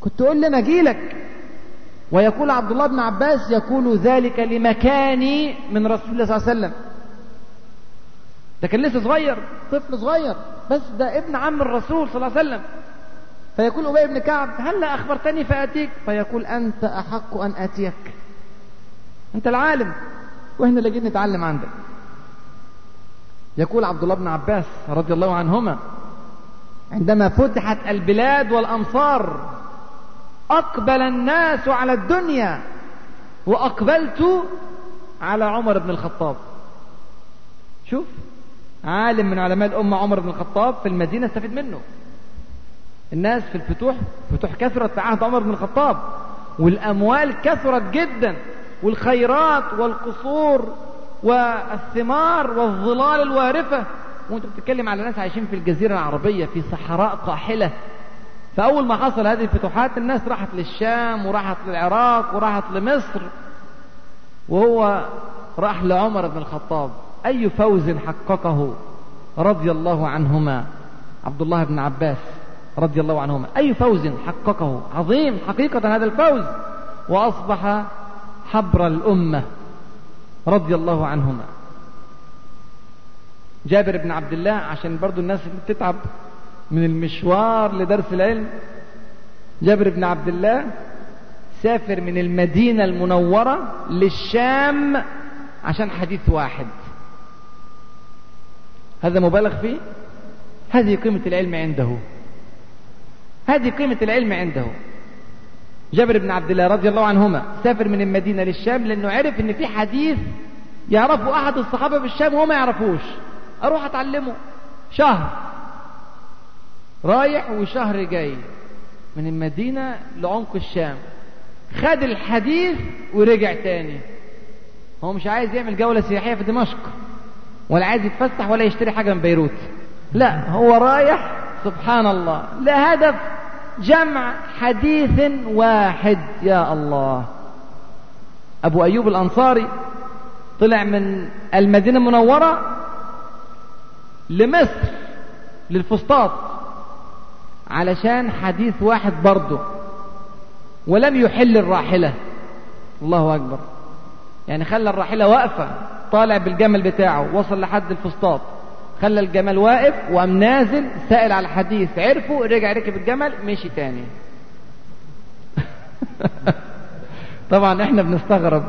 كنت تقول لي أنا اجيلك ويقول عبد الله بن عباس يقول ذلك لمكاني من رسول الله صلى الله عليه وسلم. ده كان لسه صغير طفل صغير بس ده ابن عم الرسول صلى الله عليه وسلم. فيقول أبي بن كعب هل أخبرتني فأتيك؟ فيقول أنت أحق أن أتيك. أنت العالم وإحنا اللي جينا نتعلم عندك. يقول عبد الله بن عباس رضي الله عنهما عندما فتحت البلاد والأمصار أقبل الناس على الدنيا وأقبلت على عمر بن الخطاب. شوف عالم من علماء الأمة عمر بن الخطاب في المدينة استفيد منه. الناس في الفتوح فتوح كثرت في عهد عمر بن الخطاب والأموال كثرت جدا والخيرات والقصور والثمار والظلال الوارفة وانت بتتكلم على ناس عايشين في الجزيرة العربية في صحراء قاحلة. فأول ما حصل هذه الفتوحات الناس راحت للشام وراحت للعراق وراحت لمصر. وهو راح لعمر بن الخطاب. أي فوز حققه رضي الله عنهما؟ عبد الله بن عباس رضي الله عنهما. أي فوز حققه؟ عظيم حقيقة هذا الفوز. وأصبح حبر الأمة. رضي الله عنهما. جابر بن عبد الله عشان برضو الناس بتتعب من المشوار لدرس العلم جابر بن عبد الله سافر من المدينة المنورة للشام عشان حديث واحد. هذا مبالغ فيه؟ هذه قيمة العلم عنده. هذه قيمة العلم عنده. جابر بن عبد الله رضي الله عنهما سافر من المدينة للشام لأنه عرف أن في حديث يعرفه أحد الصحابة في الشام وهو ما يعرفوش. أروح أتعلمه. شهر. رايح وشهر جاي. من المدينة لعمق الشام. خد الحديث ورجع تاني. هو مش عايز يعمل جولة سياحية في دمشق. ولا عايز يتفسح ولا يشتري حاجة من بيروت. لا هو رايح. سبحان الله. لهدف جمع حديث واحد. يا الله. أبو أيوب الأنصاري طلع من المدينة المنورة لمصر للفسطاط علشان حديث واحد برضه ولم يحل الراحلة. الله أكبر. يعني خلى الراحلة واقفة طالع بالجمل بتاعه وصل لحد الفسطاط. خلى الجمل واقف وقام نازل سائل على الحديث. عرفه رجع ركب الجمل مشي تاني. (laughs) طبعا إحنا بنستغرب.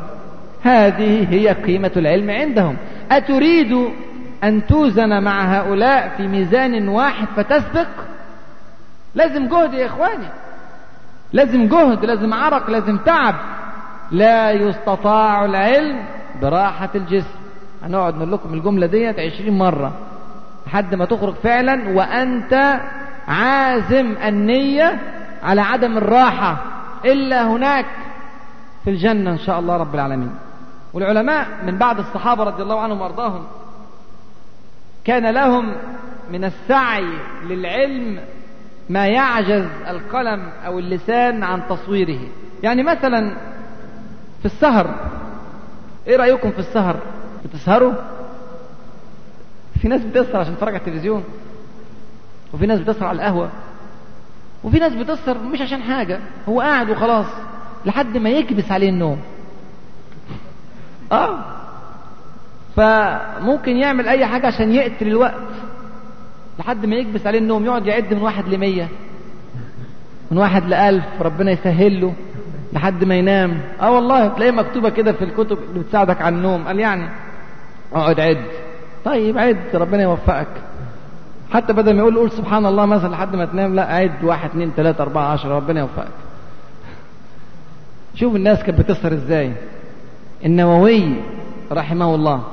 هذه هي قيمة العلم عندهم. أتريد أن توزن مع هؤلاء في ميزان واحد فتسبق؟ لازم جهد يا إخواني. لازم جهد لازم عرق لازم تعب. لا يستطاع العلم براحة الجسم. هنقعد نقول لكم الجملة ديت عشرين مرة. لحد ما تخرج فعلا وأنت عازم النية على عدم الراحة. إلا هناك في الجنة إن شاء الله رب العالمين. والعلماء من بعد الصحابة رضي الله عنهم وأرضاهم كان لهم من السعي للعلم ما يعجز القلم أو اللسان عن تصويره. يعني مثلا في السهر إيه رأيكم في السهر؟ بتسهروا؟ في ناس بتسهر عشان تتفرج على التلفزيون وفي ناس بتسهر على القهوة وفي ناس بتسهر مش عشان حاجة هو قاعد وخلاص لحد ما يكبس عليه النوم. آه. فممكن يعمل أي حاجة عشان يقتل الوقت لحد ما يكبس عليه النوم يقعد يعد من واحد لمية من واحد لألف ربنا يسهل له لحد ما ينام. آه والله تلاقيه مكتوبة كده في الكتب اللي بتساعدك على النوم. قال يعني اقعد عد. طيب عد ربنا يوفقك. حتى بدل ما يقول قول سبحان الله مثلا لحد ما تنام لا عد واحد اثنين ثلاثة أربعة عشرة ربنا يوفقك. شوف الناس كانت بتسهر إزاي. النووي رحمه الله.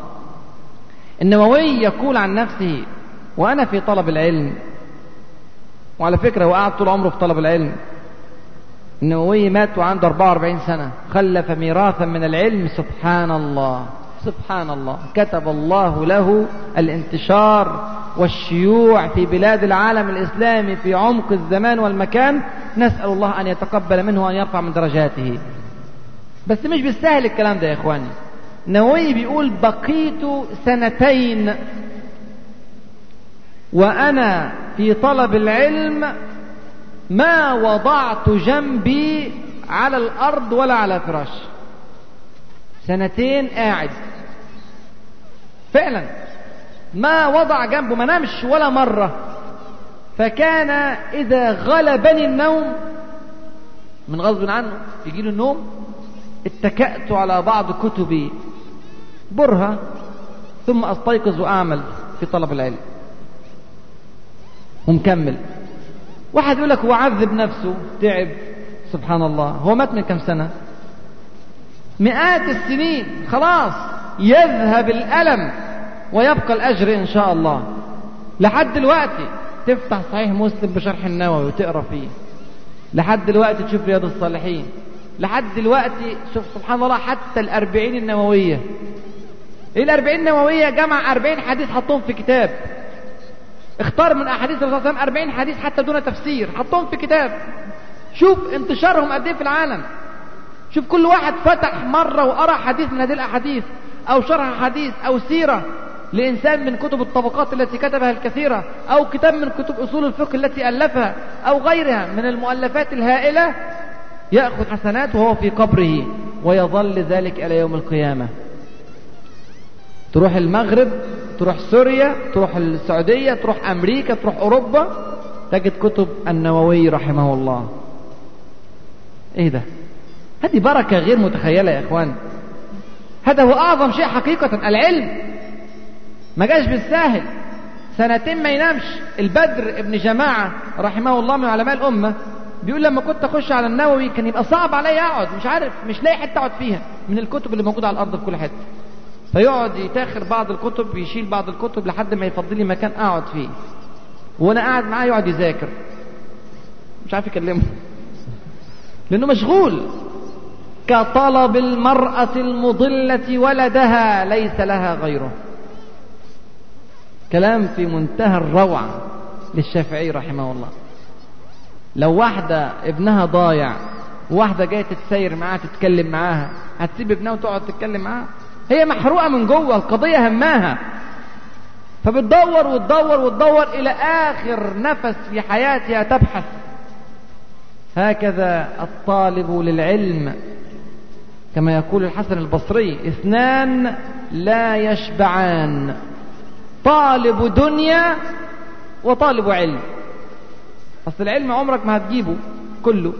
النووي يقول عن نفسه وأنا في طلب العلم. وعلى فكرة هو قعد طول عمره في طلب العلم. النووي مات وعنده 44 سنة. خلف ميراثا من العلم سبحان الله. سبحان الله. كتب الله له الانتشار والشيوع في بلاد العالم الإسلامي في عمق الزمان والمكان. نسأل الله أن يتقبل منه وأن يرفع من درجاته. بس مش بالسهل الكلام ده يا إخواني. نووي بيقول بقيت سنتين وأنا في طلب العلم ما وضعت جنبي على الأرض ولا على فراش سنتين قاعد. فعلا. ما وضع جنبه ما نامش ولا مرة. فكان إذا غلبني النوم من غصب عنه يجي له النوم اتكأت على بعض كتبي. برهة. ثم أستيقظ وأعمل في طلب العلم. ومكمل. واحد يقول لك هو عذب نفسه تعب. سبحان الله. هو مات من كم سنة؟ مئات السنين خلاص يذهب الألم ويبقى الأجر إن شاء الله. لحد دلوقتي تفتح صحيح مسلم بشرح النووي وتقرأ فيه. لحد دلوقتي تشوف رياض الصالحين. لحد دلوقتي شوف سبحان الله حتى الأربعين النووية. إيه الأربعين النووية؟ جمع أربعين حديث حطهم في كتاب. اختار من أحاديث الرسول صلى الله عليه وسلم 40 حديث حتى دون تفسير. حطهم في كتاب. شوف انتشارهم قد إيه في العالم. شوف كل واحد فتح مرة وقرأ حديث من هذه الأحاديث أو شرح حديث أو سيرة لإنسان من كتب الطبقات التي كتبها الكثيرة أو كتاب من كتب أصول الفقه التي ألفها أو غيرها من المؤلفات الهائلة يأخذ حسنات وهو في قبره ويظل ذلك إلى يوم القيامة. تروح المغرب تروح سوريا تروح السعودية تروح أمريكا تروح أوروبا تجد كتب النووي رحمه الله. إيه ده؟ هذه بركة غير متخيلة يا اخوان هذا هو أعظم شيء حقيقة العلم. ما جاش بالساهل. سنتين ما ينامش. البدر ابن جماعة رحمه الله من علماء الأمة بيقول لما كنت أخش على النووي كان يبقى صعب عليا أقعد مش عارف مش لاقي حتة أقعد فيها من الكتب اللي موجودة على الأرض في كل حتة. فيقعد يتاخر بعض الكتب يشيل بعض الكتب لحد ما يفضل لي مكان أقعد فيه. وأنا قاعد معاه يقعد يذاكر. مش عارف يكلمه. لأنه مشغول. كطلب المرأة المضلة ولدها ليس لها غيره. كلام في منتهى الروعة للشافعي رحمه الله. لو واحدة ابنها ضايع وواحدة جاية تتسير معاها تتكلم معاها هتسيب ابنها وتقعد تتكلم معاها؟ هي محروقة من جوه القضية هماها. فبتدور وتدور وتدور إلى آخر نفس في حياتها تبحث. هكذا الطالب للعلم كما يقول الحسن البصري اثنان لا يشبعان طالب دنيا وطالب علم. أصل العلم عمرك ما هتجيبه كله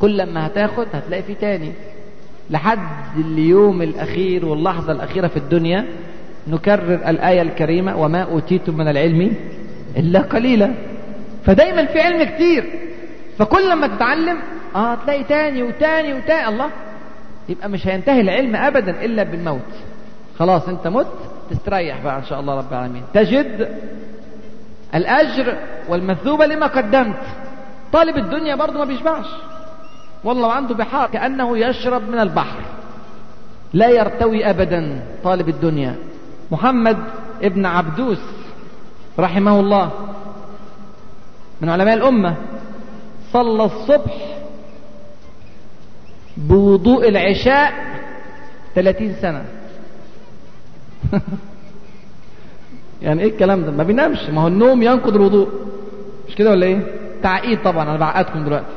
كل لما هتاخد هتلاقي فيه تاني. لحد اليوم الأخير واللحظة الأخيرة في الدنيا نكرر الآية الكريمة وما أوتيتم من العلم إلا قليلا. فدايما في علم كتير. فكل لما تتعلم آه تلاقي تاني وتاني وتاني. الله يبقى مش هينتهي العلم ابدا إلا بالموت. خلاص أنت مت تستريح بقى إن شاء الله رب العالمين. تجد الأجر والمثوبة لما قدمت. طالب الدنيا برضه ما بيشبعش. والله عنده بحار كأنه يشرب من البحر. لا يرتوي ابدا طالب الدنيا. محمد ابن عبدوس رحمه الله من علماء الأمة صلى الصبح بوضوء العشاء 30 سنة. (laughs) يعني إيه الكلام ده؟ ما بينامش. ما هو النوم ينقض الوضوء. مش كده ولا إيه؟ تعقيد طبعا. أنا بعقدكم دلوقتي.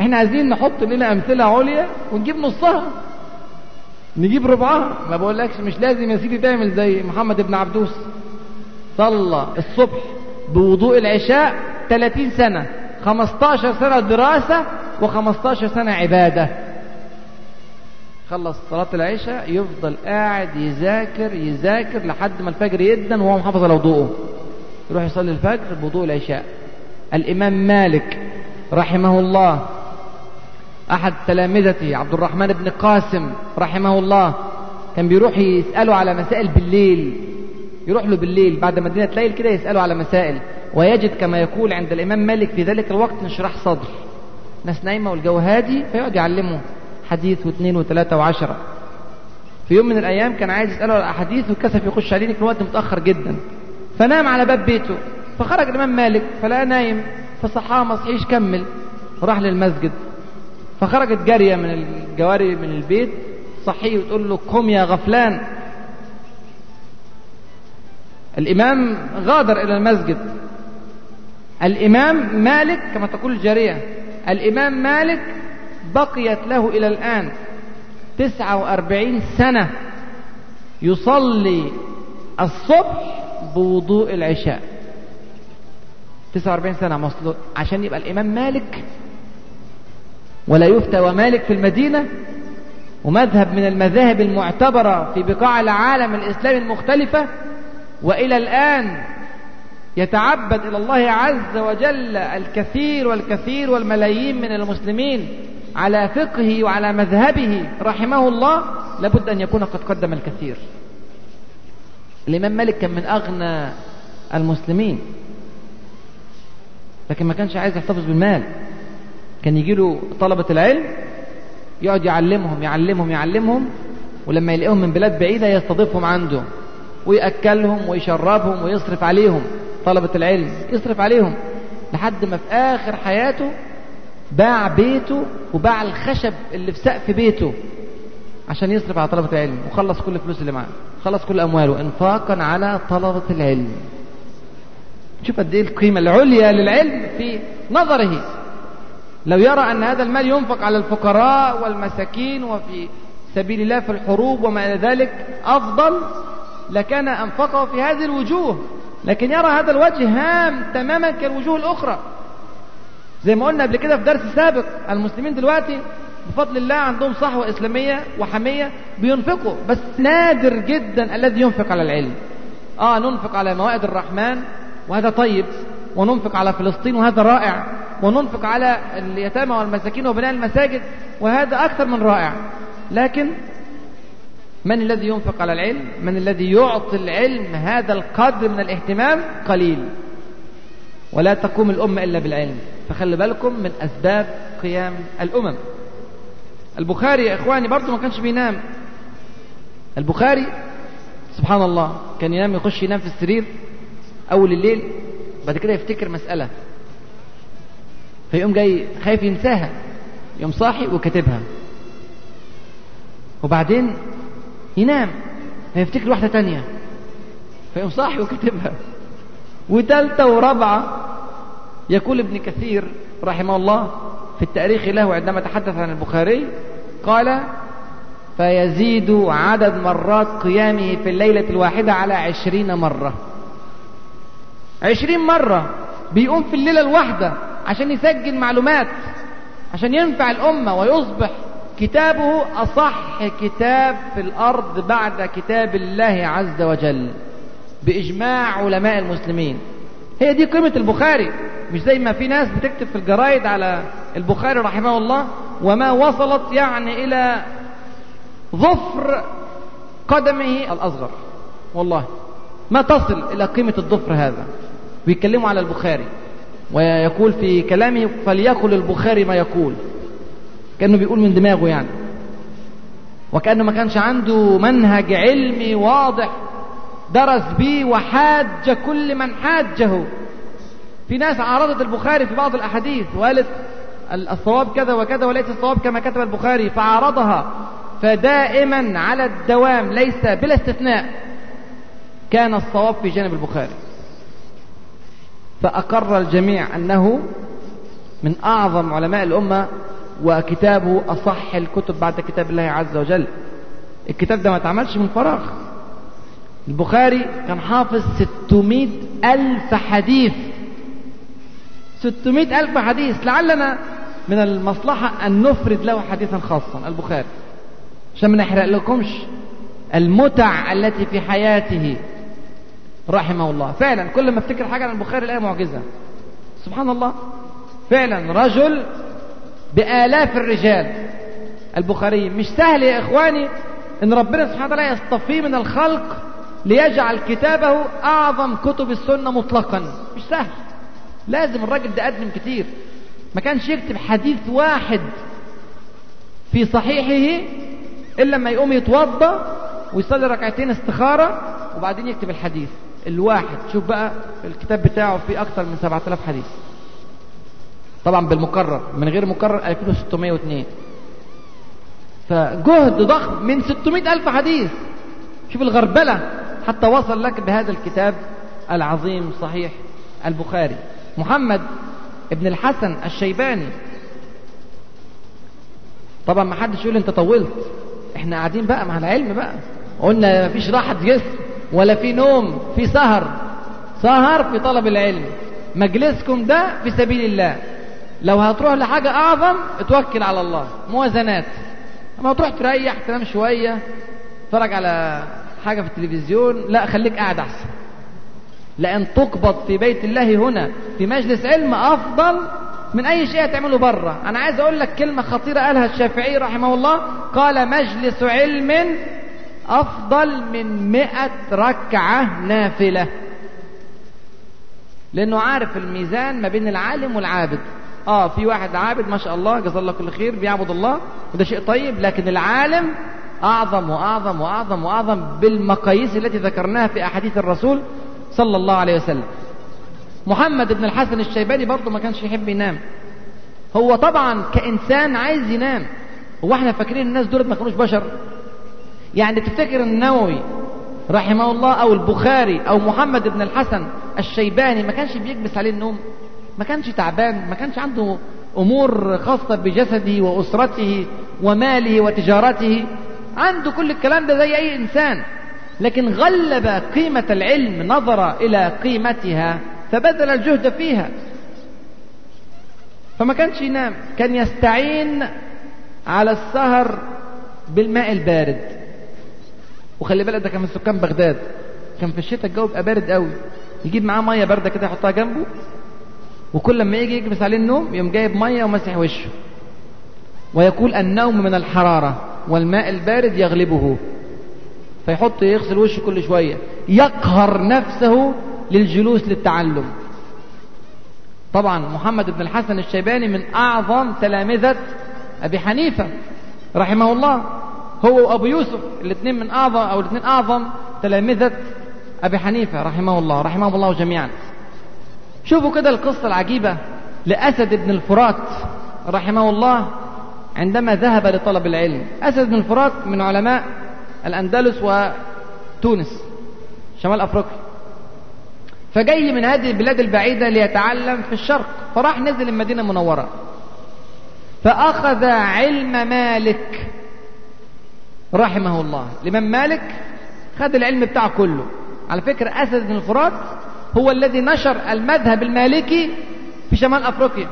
إحنا عايزين نحط لنا أمثلة عليا ونجيب نصها. نجيب ربعها. ما بقولكش مش لازم يا سيدي تعمل زي محمد بن عبدوس. صلى الصبح بوضوء العشاء 30 سنة. 15 سنة دراسة و15 سنة عبادة. خلص صلاة العشاء يفضل قاعد يذاكر يذاكر لحد ما الفجر يدن وهو محافظ على وضوءه. يروح يصلي الفجر بوضوء العشاء. الإمام مالك رحمه الله أحد تلامذتي عبد الرحمن بن قاسم رحمه الله كان بيروح يسأله على مسائل بالليل. يروح له بالليل بعد ما الدنيا تليل كده يسأله على مسائل. ويجد كما يقول عند الإمام مالك في ذلك الوقت انشراح صدر. ناس نايمة والجو هادي فيقعد يعلمه. حديث واثنين وثلاثة وعشرة. في يوم من الأيام كان عايز يسأله على أحاديث وكسف يخش عليه في الوقت متأخر جدا. فنام على باب بيته فخرج الإمام مالك فلقى نايم فصحاه ما صحيش كمل راح للمسجد. فخرجت جارية من الجواري من البيت صحيه وتقول له قم يا غفلان الإمام غادر إلى المسجد. الإمام مالك كما تقول الجارية الإمام مالك بقيت له إلى الآن تسعة وأربعين سنة يصلي الصبح بوضوء العشاء. تسعة وأربعين سنة مصلو عشان يبقى الإمام مالك ولا يفتى ومالك في المدينة. ومذهب من المذاهب المعتبرة في بقاع العالم الإسلامي المختلفة. وإلى الآن يتعبد إلى الله عز وجل الكثير والكثير والملايين من المسلمين. على فقهه وعلى مذهبه رحمه الله لابد أن يكون قد قدم الكثير. الإمام مالك كان من أغنى المسلمين لكن ما كانش عايز يحتفظ بالمال. كان يجي له طلبة العلم يقعد يعلمهم يعلمهم يعلمهم ولما يلاقيهم من بلاد بعيدة يستضيفهم عنده ويأكلهم ويشربهم ويصرف عليهم. طلبة العلم يصرف عليهم لحد ما في آخر حياته باع بيته وباع الخشب اللي في سقف بيته عشان يصرف على طلبة العلم وخلص كل الفلوس اللي معاه خلص كل أمواله إنفاقا على طلبة العلم. شوف قد إيه القيمة العليا للعلم في نظره. لو يرى أن هذا المال ينفق على الفقراء والمساكين وفي سبيل الله في الحروب وما إلى ذلك أفضل لكان أنفقه في هذه الوجوه. لكن يرى هذا الوجه هام تماما كالوجوه الأخرى. زي ما قلنا قبل كده في درس سابق المسلمين دلوقتي بفضل الله عندهم صحوة إسلامية وحمية بينفقوا بس نادر جدا الذي ينفق على العلم. آه ننفق على موائد الرحمن وهذا طيب وننفق على فلسطين وهذا رائع وننفق على اليتامى والمساكين وبناء المساجد وهذا أكثر من رائع. لكن من الذي ينفق على العلم؟ من الذي يعطي العلم هذا القدر من الاهتمام؟ قليل. ولا تقوم الأمة إلا بالعلم. فخلي بالكم من أسباب قيام الأمم. البخاري يا إخواني برضه ما كانش بينام. البخاري سبحان الله كان ينام يخش ينام في السرير أول الليل بعد كده يفتكر مسألة. فيقوم جاي خايف ينساها يقوم صاحي وكاتبها. وبعدين ينام فيفتكر واحدة تانية. فيقوم صاحي وكاتبها. وثالثة ورابعة يقول ابن كثير رحمه الله في التاريخ له عندما تحدث عن البخاري قال فيزيد عدد مرات قيامه في الليلة الواحدة على عشرين مرة. عشرين مرة بيقوم في الليلة الواحدة عشان يسجل معلومات عشان ينفع الأمة ويصبح كتابه أصح كتاب في الأرض بعد كتاب الله عز وجل. بإجماع علماء المسلمين. هي دي قيمة البخاري. مش زي ما في ناس بتكتب في الجرايد على البخاري رحمه الله وما وصلت يعني إلى ظفر قدمه الأصغر. والله ما تصل إلى قيمة الظفر هذا. بيتكلموا على البخاري. ويقول في كلامه فليقل البخاري ما يقول. كأنه بيقول من دماغه يعني. وكأنه ما كانش عنده منهج علمي واضح. درس به وحاج كل من حاجة. في ناس عارضت البخاري في بعض الأحاديث وقالت الصواب كذا وكذا وليس الصواب كما كتب البخاري فعارضها. فدائما على الدوام ليس بلا استثناء. كان الصواب في جانب البخاري. فأقر الجميع أنه من أعظم علماء الأمة وكتابه أصح الكتب بعد كتاب الله عز وجل. الكتاب ده ما اتعملش من فراغ. البخاري كان حافظ 600 ألف حديث. 600 ألف حديث. لعلنا من المصلحة أن نفرد له حديثا خاصا البخاري. عشان ما نحرق لكمش المتع التي في حياته. رحمه الله. فعلا كل ما افتكر حاجة عن البخاري الاقي معجزة. سبحان الله. فعلا رجل بآلاف الرجال. البخاري مش سهل يا إخواني إن ربنا سبحانه وتعالى يصطفيه من الخلق ليجعل كتابه أعظم كتب السنة مطلقا. مش سهل. لازم الراجل ده قدم كتير. ما كانش يكتب حديث واحد في صحيحه إلا لما يقوم يتوضأ ويصلي ركعتين استخارة وبعدين يكتب الحديث الواحد. شوف بقى الكتاب بتاعه فيه أكثر من 7000 حديث. طبعا بالمكرر من غير مكرر 2602 فجهد ضخم من 600 ألف حديث. شوف الغربلة. حتى وصل لك بهذا الكتاب العظيم صحيح البخاري. محمد ابن الحسن الشيباني. طبعا ما حدش يقول أنت طولت. إحنا قاعدين بقى مع العلم بقى. قلنا مفيش راحة جسم ولا في نوم في سهر. سهر في طلب العلم. مجلسكم ده في سبيل الله. لو هتروح لحاجة أعظم اتوكل على الله. موازنات. اما تروح تريح تنام شوية تتفرج على حاجة في التلفزيون لا خليك قاعد أحسن. لأن تقبض في بيت الله هنا في مجلس علم أفضل من أي شيء هتعمله بره أنا عايز أقول لك كلمة خطيرة قالها الشافعي رحمه الله قال مجلس علم أفضل من مئة ركعة نافلة. لأنه عارف الميزان ما بين العالم والعابد. آه في واحد عابد ما شاء الله جزاه الله كل خير بيعبد الله وده شيء طيب لكن العالم أعظم وأعظم وأعظم وأعظم بالمقاييس التي ذكرناها في أحاديث الرسول صلى الله عليه وسلم. محمد بن الحسن الشيباني برضه ما كانش يحب ينام. هو طبعا كإنسان عايز ينام. هو إحنا فاكرين الناس دول ما كانوش بشر. يعني تفتكر النووي رحمه الله أو البخاري أو محمد بن الحسن الشيباني ما كانش بيكبس عليه النوم؟ ما كانش تعبان؟ ما كانش عنده أمور خاصة بجسده وأسرته وماله وتجارته؟ عنده كل الكلام ده زي أي إنسان. لكن غلب قيمة العلم نظر إلى قيمتها فبذل الجهد فيها. فما كانش ينام كان يستعين على السهر بالماء البارد. وخلي بالك ده كان من سكان بغداد. كان في الشتاء الجو بيبقى بارد قوي. يجيب معاه مية باردة كده يحطها جنبه وكل لما يجي يكبس عليه النوم يقوم جايب مية ومسح وشه. ويقول النوم من الحرارة. والماء البارد يغلبه. فيحط يغسل وشه كل شوية. يقهر نفسه للجلوس للتعلم. طبعا محمد بن الحسن الشيباني من أعظم تلامذة أبي حنيفة رحمه الله. هو وأبو يوسف الاثنين من أعظم أو الاثنين أعظم تلامذة أبي حنيفة رحمه الله رحمه الله جميعا. شوفوا كده القصة العجيبة لأسد بن الفرات رحمه الله. عندما ذهب لطلب العلم. أسد بن الفرات من علماء الأندلس وتونس شمال أفريقيا. فجاي من هذه البلاد البعيدة ليتعلم في الشرق. فراح نزل المدينة المنورة. فأخذ علم مالك رحمه الله. الإمام مالك خد العلم بتاعه كله. على فكرة أسد بن الفرات هو الذي نشر المذهب المالكي في شمال أفريقيا.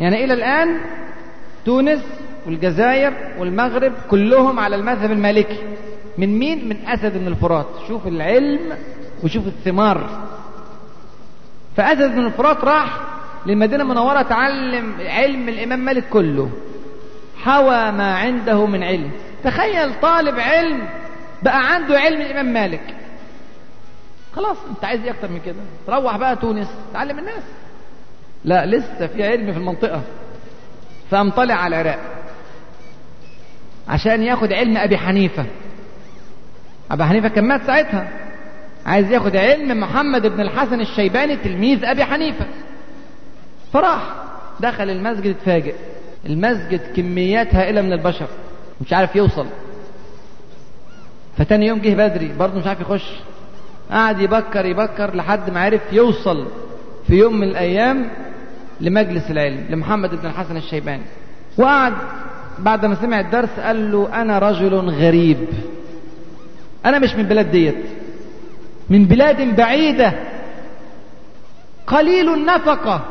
يعني إلى الآن تونس والجزائر والمغرب كلهم على المذهب المالكي. من مين؟ من أسد بن الفرات. شوف العلم وشوف الثمار. فأسد بن الفرات راح للمدينة المنورة تعلم علم الإمام مالك كله. حوى ما عنده من علم. تخيل طالب علم بقى عنده علم الإمام مالك. خلاص أنت عايز إيه أكتر من كده؟ تروح بقى تونس تعلم الناس. لا لسه في علم في المنطقة. فقام طالع على العراق عشان ياخد علم أبي حنيفة. أبي حنيفة كان مات ساعتها. عايز ياخد علم محمد بن الحسن الشيباني تلميذ أبي حنيفة. فراح. دخل المسجد اتفاجئ المسجد كميات هائلة من البشر. مش عارف يوصل. فتاني يوم جه بدري. برضه مش عارف يخش. قعد يبكر يبكر لحد ما عرف يوصل. في يوم من الأيام لمجلس العلم لمحمد بن الحسن الشيباني. وقعد بعد ما سمع الدرس قال له أنا رجل غريب. أنا مش من بلاد ديت. من بلاد بعيدة. قليل النفقة.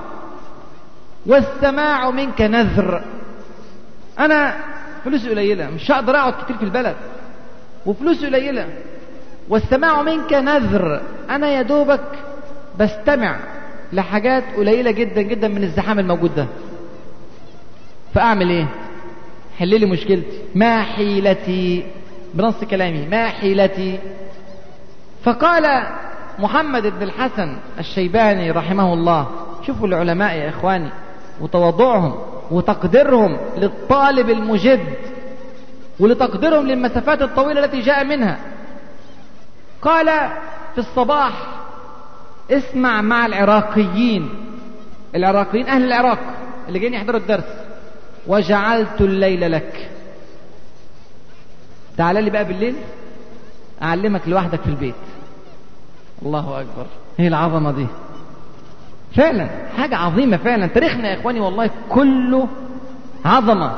والسماع منك نذر. أنا فلوسي قليلة مش هقدر أقعد كتير في البلد. وفلوسي قليلة. والسماع منك نذر. أنا يا دوبك بستمع. لحاجات قليلة جدا جدا من الزحام الموجود ده. فأعمل إيه؟ حل لي مشكلتي. ما حيلتي؟ بنص كلامي. ما حيلتي؟ فقال محمد بن الحسن الشيباني رحمه الله شوفوا العلماء يا إخواني وتواضعهم وتقديرهم للطالب المجد ولتقديرهم للمسافات الطويلة التي جاء منها. قال في الصباح اسمع مع العراقيين. العراقيين أهل العراق اللي جايين يحضروا الدرس. وجعلت الليل لك. تعال لي بقى بالليل. أعلمك لوحدك في البيت. الله أكبر. هي العظمة دي. فعلا حاجة عظيمة فعلا. تاريخنا يا إخواني والله كله عظمة.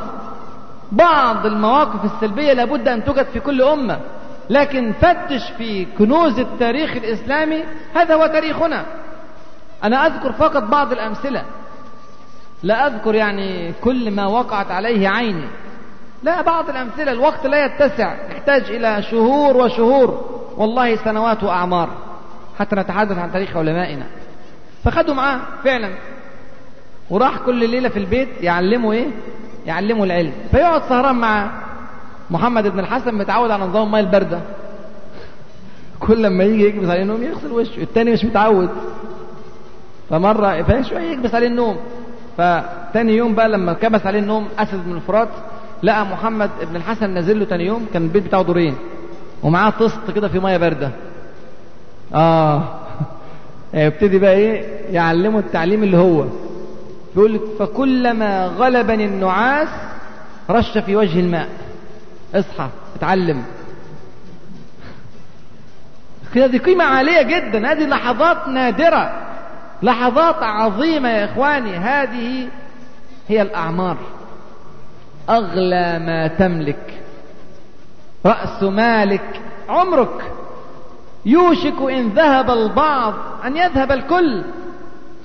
بعض المواقف السلبية لابد أن توجد في كل أمة. لكن فتش في كنوز التاريخ الإسلامي هذا هو تاريخنا. أنا أذكر فقط بعض الأمثلة. لا أذكر يعني كل ما وقعت عليه عيني. لا بعض الأمثلة الوقت لا يتسع يحتاج إلى شهور وشهور. والله سنوات وأعمار حتى نتحدث عن تاريخ علمائنا. فخدوا معاه فعلا. وراح كل ليلة في البيت يعلمه إيه؟ يعلمه العلم. فيقعد سهران مع محمد بن الحسن متعود على نظام الماء الباردة كل لما يجي يكبس عليه النوم يغسل وشه التاني مش متعود. فمرة فشوية يكبس عليه النوم. فتاني يوم بقى لما كبس عليه النوم أسد بن الفرات لقى محمد بن الحسن نازل له تاني يوم كان البيت بتاعه دورين. ومعاه طست كده في مية بارده آه. (laughs) يبتدي بقى إيه؟ يعلمه التعليم اللي هو. بيقول فكلما غلبني النعاس رش في وجه الماء. اصحى اتعلم. دي قيمة عالية جدا. هذه لحظات نادرة لحظات عظيمة يا إخواني. هذه هي الأعمار. أغلى ما تملك. رأس مالك عمرك. يوشك إن ذهب البعض أن يذهب الكل.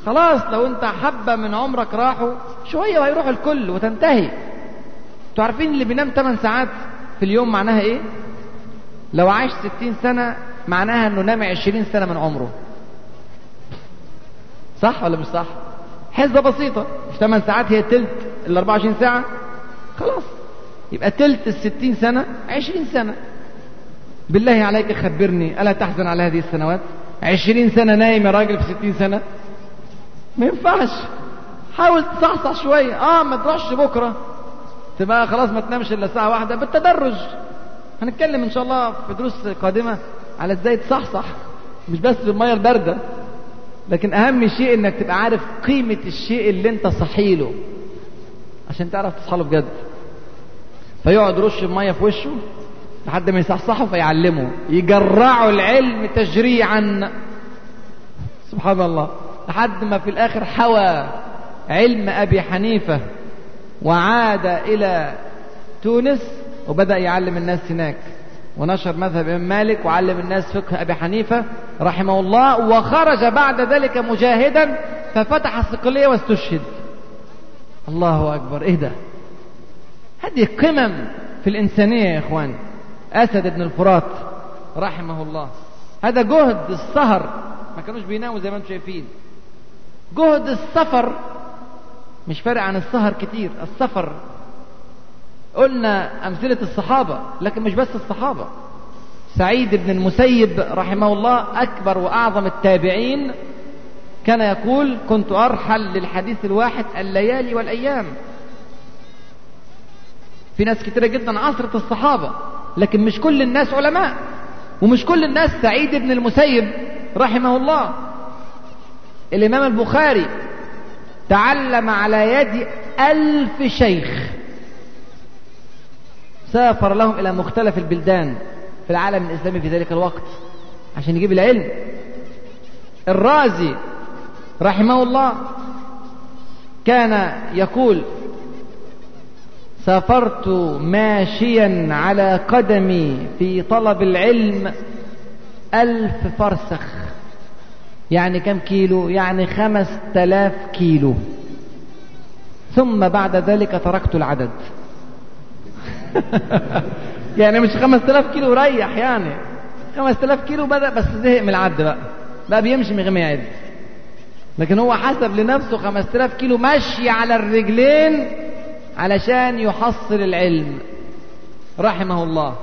خلاص لو أنت حبة من عمرك راحوا شوية وهيروح الكل وتنتهي. أنتوا عارفين اللي بينام 8 ساعات؟ في اليوم معناها إيه؟ لو عاش 60 سنة معناها إنه نام 20 سنة من عمره. صح ولا مش صح؟ حسبة بسيطة. مش 8 ساعات هي تلت ال 24 ساعة. خلاص. يبقى تلت ال 60 سنة 20 سنة. بالله عليك خبرني. ألا تحزن على هذه السنوات؟ 20 سنة نايم يا راجل في 60 سنة؟ ما ينفعش. حاول تصحصح شوية. آه ما تروحش بكرة. تبقى خلاص ما تنامش إلا ساعة واحدة بالتدرج. هنتكلم إن شاء الله في دروس قادمة على إزاي تصحصح مش بس بالمية الباردة لكن أهم شيء إنك تبقى عارف قيمة الشيء اللي أنت صحيله عشان تعرف تصحله بجد. فيقعد يرش المية في وشه لحد ما يصحصحه فيعلمه يجرعوا العلم تجريعا. سبحان الله. لحد ما في الآخر حوى علم أبي حنيفة. وعاد إلى تونس وبدأ يعلم الناس هناك ونشر مذهب الإمام مالك وعلم الناس فقه أبي حنيفة رحمه الله وخرج بعد ذلك مجاهدا ففتح الصقلية واستشهد. الله أكبر. إيه ده؟ هذه قمم في الإنسانية يا إخوان. أسد بن الفرات رحمه الله. هذا جهد السهر. ما كانوش بيناموا زي ما أنتم شايفين. جهد السفر مش فارق عن السهر كتير السفر. قلنا أمثلة الصحابة لكن مش بس الصحابة. سعيد بن المسيب رحمه الله أكبر وأعظم التابعين كان يقول كنت أرحل للحديث الواحد الليالي والأيام. في ناس كتيرة جدا عصرة الصحابة لكن مش كل الناس علماء ومش كل الناس سعيد بن المسيب رحمه الله. الإمام البخاري تعلم على يد ألف شيخ. سافر لهم إلى مختلف البلدان في العالم الإسلامي في ذلك الوقت عشان يجيب العلم. الرازي رحمه الله كان يقول سافرت ماشيا على قدمي في طلب العلم ألف فرسخ. يعني كم كيلو؟ يعني خمس تلاف كيلو. ثم بعد ذلك تركت العدد. (laughs) يعني مش خمس تلاف كيلو ريح يعني. خمس تلاف كيلو بدأ بس زهق من العد بقى. بقى بيمشي من غير ما يعد. لكن هو حسب لنفسه خمس تلاف كيلو مشي على الرجلين علشان يحصل العلم. رحمه الله.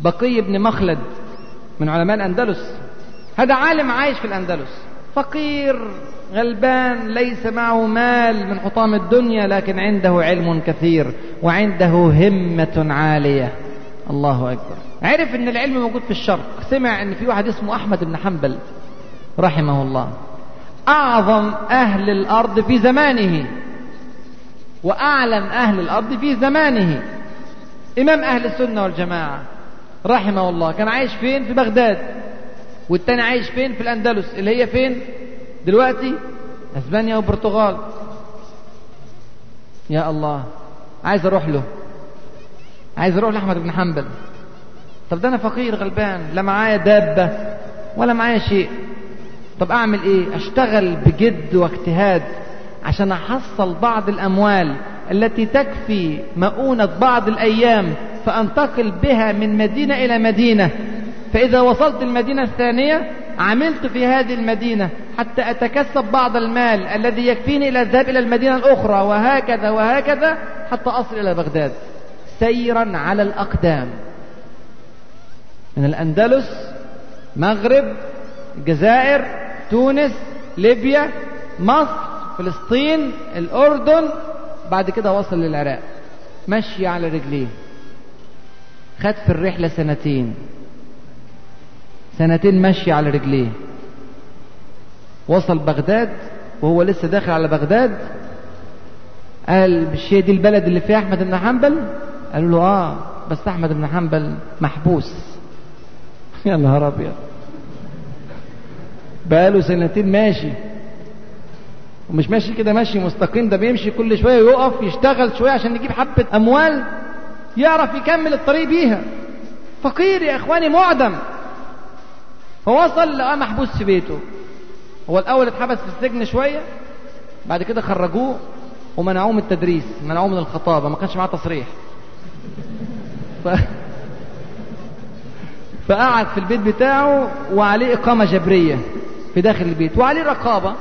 بقي بن مخلد من علماء الأندلس. هذا عالم عايش في الأندلس. فقير غلبان ليس معه مال من حطام الدنيا لكن عنده علم كثير وعنده همة عالية. الله أكبر. عرف أن العلم موجود في الشرق. سمع أن في واحد اسمه أحمد بن حنبل رحمه الله. أعظم أهل الأرض في زمانه. وأعلم أهل الأرض في زمانه. إمام أهل السنة والجماعة رحمه الله. كان عايش فين؟ في بغداد. والتاني عايش فين؟ في الأندلس. اللي هي فين؟ دلوقتي أسبانيا والبرتغال يا الله. عايز أروح له. عايز أروح لأحمد بن حنبل. طب ده أنا فقير غلبان. لا معايا دابة ولا معايا شيء. طب أعمل إيه؟ أشتغل بجد واجتهاد عشان أحصل بعض الأموال التي تكفي مؤونة بعض الأيام فأنتقل بها من مدينة إلى مدينة. فإذا وصلت المدينة الثانية عملت في هذه المدينة حتى أتكسب بعض المال الذي يكفيني إلى الذهاب إلى المدينة الأخرى وهكذا وهكذا حتى أصل إلى بغداد. سيرا على الأقدام. من الأندلس مغرب الجزائر تونس ليبيا مصر فلسطين الأردن. بعد كده وصل للعراق. مشي على رجليه. خد في الرحلة سنتين. سنتين مشي على رجليه. وصل بغداد وهو لسه داخل على بغداد قال مش هي دي البلد اللي فيها أحمد بن حنبل؟ قالوا له آه بس أحمد بن حنبل محبوس. (laughs) يا نهار أبيض. بقاله سنتين ماشي. ومش ماشي كده ماشي مستقيم ده بيمشي كل شوية يقف يشتغل شوية عشان يجيب حبة أموال يعرف يكمل الطريق بيها. فقير يا إخواني معدم. فوصل لقاه محبوس في بيته. هو الأول اتحبس في السجن شوية بعد كده خرجوه ومنعوه من التدريس منعوه من الخطابة ما كانش معاه تصريح. ف... فقعد في البيت بتاعه وعليه إقامة جبرية في داخل البيت وعليه رقابة.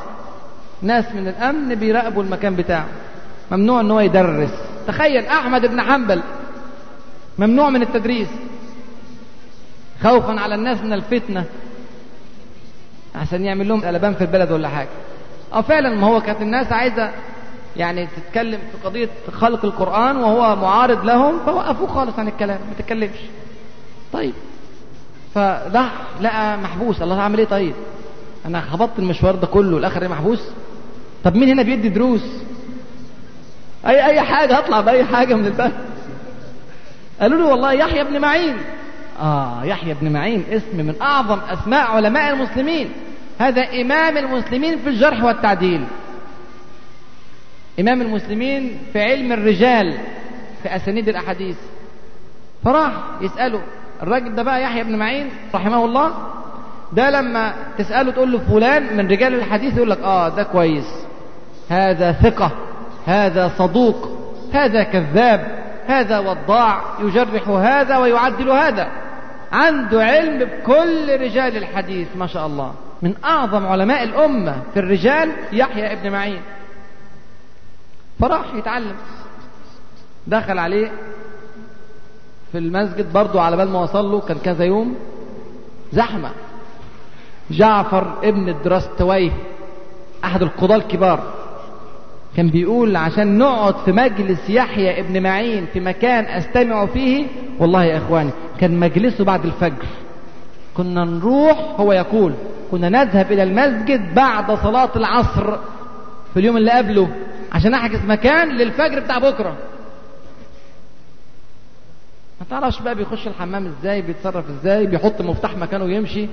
ناس من الأمن بيراقبوا المكان بتاعه. ممنوع إن هو يدرس. تخيل أحمد بن حنبل ممنوع من التدريس. خوفا على الناس من الفتنة. عشان يعمل لهم قلبان في البلد ولا حاجة. أو فعلا ما هو كانت الناس عايزة يعني تتكلم في قضية خلق القرآن وهو معارض لهم فوقفوه خالص عن الكلام ما تتكلمش. طيب. فلا لقى محبوس. الله اعمل إيه طيب؟ أنا خبطت المشوار ده كله الآخر محبوس؟ طب مين هنا بيدي دروس؟ أي أي حاجة هطلع بأي حاجة من البلد. قالوا له والله يحيى بن معين. آه يحيى بن معين اسم من أعظم أسماء علماء المسلمين. هذا إمام المسلمين في الجرح والتعديل. إمام المسلمين في علم الرجال في أسانيد الأحاديث. فراح يساله الراجل ده بقى يحيى بن معين رحمه الله؟ ده لما تسأله تقول له فلان من رجال الحديث يقول لك آه ده كويس. هذا ثقة هذا صدوق هذا كذاب هذا وضاع يجرح هذا ويعدل هذا. عنده علم بكل رجال الحديث ما شاء الله. من أعظم علماء الأمة في الرجال يحيى ابن معين. فراح يتعلم. دخل عليه في المسجد برضو على بال ما وصل له كان كذا يوم زحمة. جعفر ابن الدراستويه أحد القضاة الكبار كان بيقول عشان نقعد في مجلس يحيى ابن معين في مكان أستمع فيه والله يا إخواني كان مجلسه بعد الفجر. كنا نروح هو يقول كنا نذهب إلى المسجد بعد صلاة العصر في اليوم اللي قبله عشان أحجز مكان للفجر بتاع بكرة. ما تعرفش بقى بيخش الحمام إزاي بيتصرف إزاي بيحط مفتاح مكانه ويمشي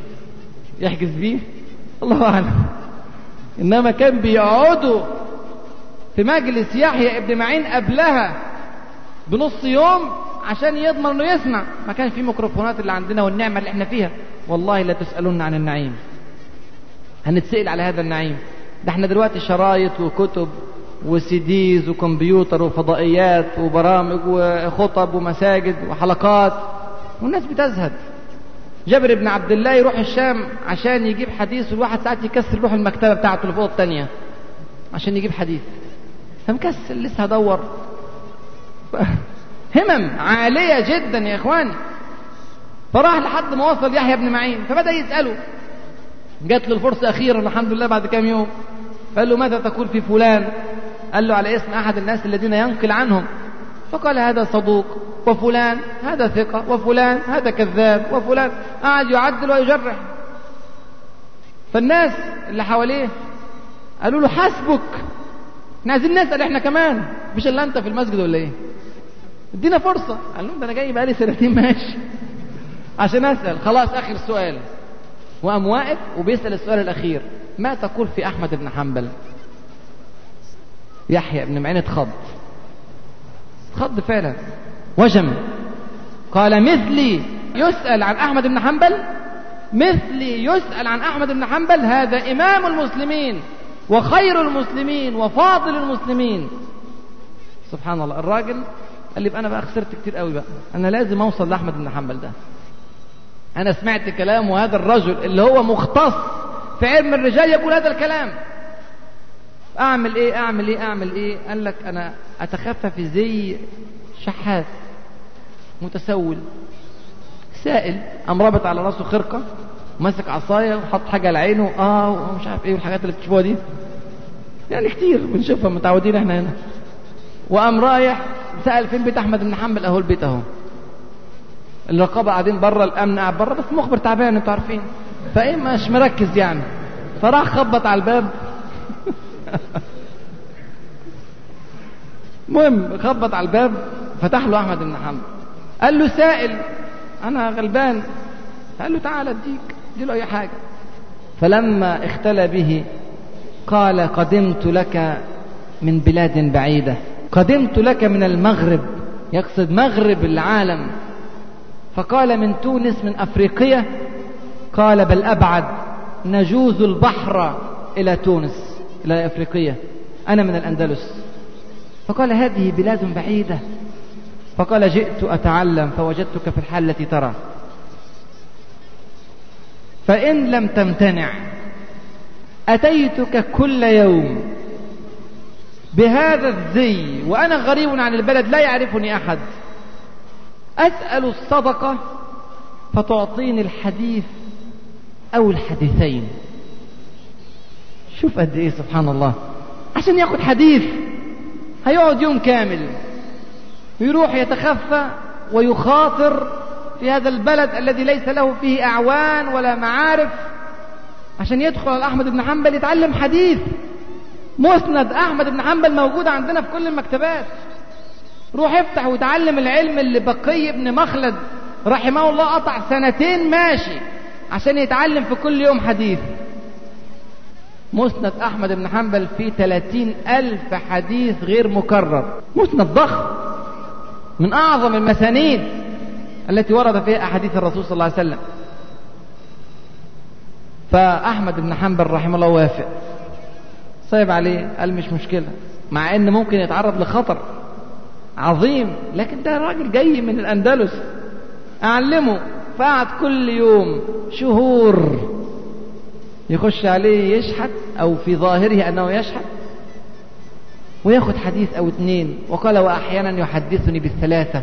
يحجز بيه؟ الله أعلم. إنما كان بيقعدوا في مجلس يحيى ابن معين قبلها بنص يوم عشان يضمن إنه يسمع. ما كانش في ميكروفونات اللي عندنا والنعمة اللي إحنا فيها. والله لا تسالون عن النعيم. هنتسأل على هذا النعيم. ده إحنا دلوقتي شرايط وكتب وسيديز وكمبيوتر وفضائيات وبرامج وخطب ومساجد وحلقات. والناس بتزهد. جابر بن عبد الله يروح الشام عشان يجيب حديث والواحد ساعات يكسر يروح المكتبة بتاعته اللي فوق الثانية عشان يجيب حديث. فمكسل لسه هدور. همم عالية جدا يا إخواني. فراح لحد ما وصل يحيى بن معين فبدأ يسأله. جات له الفرصة أخيرا الحمد لله بعد كام يوم. فقال له ماذا تقول في فلان؟ قال له على اسم أحد الناس الذين ينقل عنهم. فقال هذا صدوق وفلان هذا ثقة وفلان هذا كذاب وفلان قعد يعدل ويجرح. فالناس اللي حواليه قالوا له حسبك إحنا عايزين نسأل إحنا كمان مش إلا أنت في المسجد ولا إيه؟ ادينا فرصة. قال لهم ده أنا جاي بقالي سنتين ماشي. عشان أسأل. خلاص آخر سؤال. وقام واقف وبيسأل السؤال الأخير. ما تقول في أحمد بن حنبل؟ يحيى بن معين اتخض. اتخض فعلا. وجم. قال مثلي يسأل عن أحمد بن حنبل؟ مثلي يسأل عن أحمد بن حنبل؟ هذا إمام المسلمين وخير المسلمين وفاضل المسلمين. سبحان الله. الراجل قال لي بقى أنا بقى خسرت كتير قوي بقى. أنا لازم أوصل لأحمد بن حنبل ده. أنا سمعت كلام وهذا الرجل اللي هو مختص في علم الرجال يقول هذا الكلام. أعمل إيه؟ أعمل إيه؟ أعمل إيه؟ قال لك أنا أتخفى في زي شحاذ متسول. سائل. قام رابط على راسه خرقة وماسك عصاية وحط حاجة على عينه آه ومش عارف إيه والحاجات اللي بتشوفوها دي. يعني كتير بنشوفها متعودين إحنا هنا. وقام رايح سأل فين بيت أحمد بن حنبل؟ أهو البيت أهو. الرقابه قاعدين بره الأمن قاعد بره بس مخبر تعبان أنتوا عارفين. فإيه مش مركز يعني. فراح خبط على الباب. (laughs) المهم خبط على الباب فتح له أحمد بن حنبل. قال له سائل أنا غلبان. قال له تعالى أديك اديله أي حاجة. فلما اختلى به قال قدمت لك من بلاد بعيدة. قدمت لك من المغرب يقصد مغرب العالم. فقال من تونس من أفريقيا قال بل أبعد نجوز البحر إلى تونس إلى أفريقيا. أنا من الأندلس. فقال هذه بلاد بعيدة. فقال جئت أتعلم فوجدتك في الحال التي ترى. فإن لم تمتنع أتيتك كل يوم. بهذا الزي وأنا غريب عن البلد لا يعرفني أحد. أسأل الصدقة فتعطيني الحديث أو الحديثين. شوف قد إيه سبحان الله. عشان ياخد حديث هيقعد يوم كامل. ويروح يتخفى ويخاطر في هذا البلد الذي ليس له فيه أعوان ولا معارف. عشان يدخل على أحمد بن حنبل يتعلم حديث. مسند أحمد بن حنبل موجود عندنا في كل المكتبات. روح افتح وتعلم العلم اللي بقي ابن مخلد رحمه الله قطع سنتين ماشي عشان يتعلم في كل يوم حديث. مسند أحمد بن حنبل فيه ثلاثين ألف حديث غير مكرر. مسند ضخم من أعظم المسانيد التي ورد فيها أحاديث الرسول صلى الله عليه وسلم. فأحمد بن حنبل رحمه الله وافق. صيب عليه قال مش مشكلة. مع إن ممكن يتعرض لخطر عظيم لكن ده راجل جاي من الأندلس. أعلمه فقعد كل يوم شهور يخش عليه يشحت أو في ظاهره أنه يشحت وياخد حديث أو اثنين وقال وأحيانا يحدثني بالثلاثة.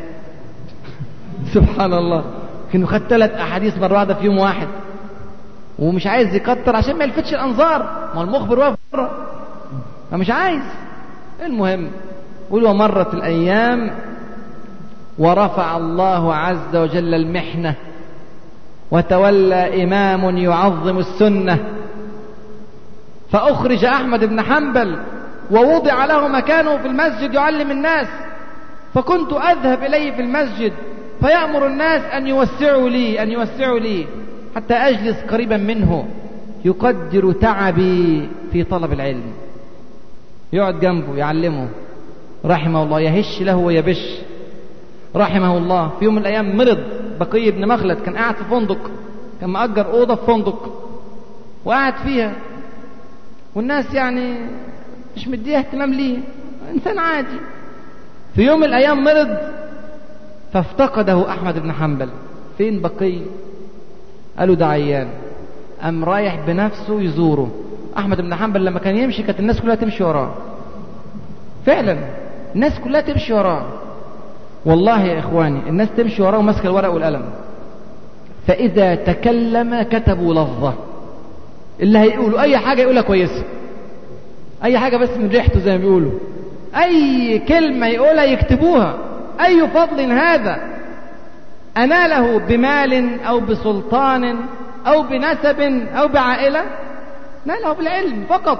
(laughs) سبحان الله. كأنه خد ثلاث أحاديث مرة واحدة في يوم واحد. ومش عايز يكتر عشان ما يلفتش الأنظار. ما المخبر واقف بره. فمش عايز. المهم قول ومرت الأيام ورفع الله عز وجل المحنة وتولى إمام يعظم السنة. فأخرج أحمد بن حنبل ووضع له مكانه في المسجد يعلم الناس. فكنت أذهب إليه في المسجد فيأمر الناس أن يوسعوا لي أن يوسعوا لي حتى أجلس قريبا منه يقدر تعبي في طلب العلم. يقعد جنبه يعلمه. رحمه الله يهش له ويبش. رحمه الله في يوم من الأيام مرض. بقي بن مخلد كان قاعد في فندق كان مأجر أوضة في فندق. وقاعد فيها. والناس يعني مش مديها اهتمام ليه. إنسان عادي. في يوم من الأيام مرض فافتقده أحمد بن حنبل. فين بقي؟ قالوا ده عيان. قام رايح بنفسه يزوره. أحمد بن حنبل لما كان يمشي كانت الناس كلها تمشي وراه. فعلا الناس كلها تمشي وراه. والله يا إخواني الناس تمشي وراه وماسكه الورق والقلم. فإذا تكلم كتبوا لفظة. اللي هيقولوا أي حاجة يقولها كويسة. أي حاجة بس من ريحته زي ما بيقولوا. أي كلمة يقولها يكتبوها. أي فضل هذا؟ أناله بمال أو بسلطان أو بنسب أو بعائلة؟ ناله بالعلم فقط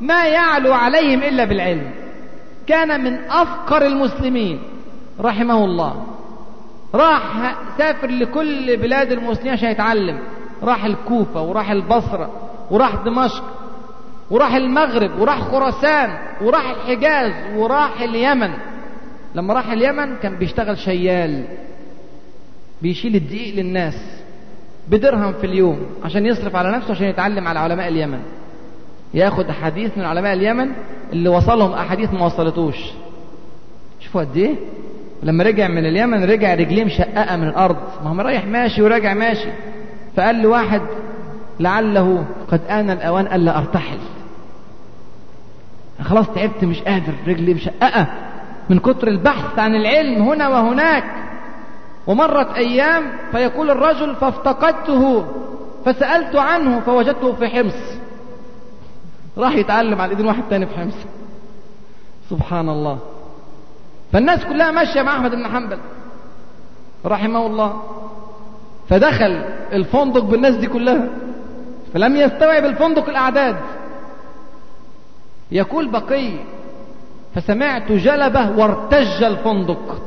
ما يعلو عليهم إلا بالعلم. كان من أفقر المسلمين رحمه الله. راح سافر لكل بلاد المسلمين عشان يتعلم. راح الكوفة وراح البصرة وراح دمشق وراح المغرب وراح خراسان وراح الحجاز وراح اليمن. لما راح اليمن كان بيشتغل شيال بيشيل الدقيق للناس. بدرهم في اليوم عشان يصرف على نفسه عشان يتعلم على علماء اليمن. ياخد أحاديث من علماء اليمن اللي وصلهم أحاديث ما وصلتوش. شوفوا قد إيه؟ لما رجع من اليمن رجع رجليه مشققة من الأرض. ما هو رايح ماشي وراجع ماشي. فقال له واحد لعله قد آن الأوان ألا أرتحل. خلاص تعبت مش قادر رجلي مشققة من كتر البحث عن العلم هنا وهناك. ومرت أيام فيقول الرجل فافتقدته فسألت عنه فوجدته في حمص. راح يتعلم على ايدين واحد تاني في حمص. سبحان الله. فالناس كلها ماشية مع أحمد بن حنبل. رحمه الله. فدخل الفندق بالناس دي كلها. فلم يستوعب الفندق الأعداد. يقول بقي فسمعت جلبة وارتج الفندق.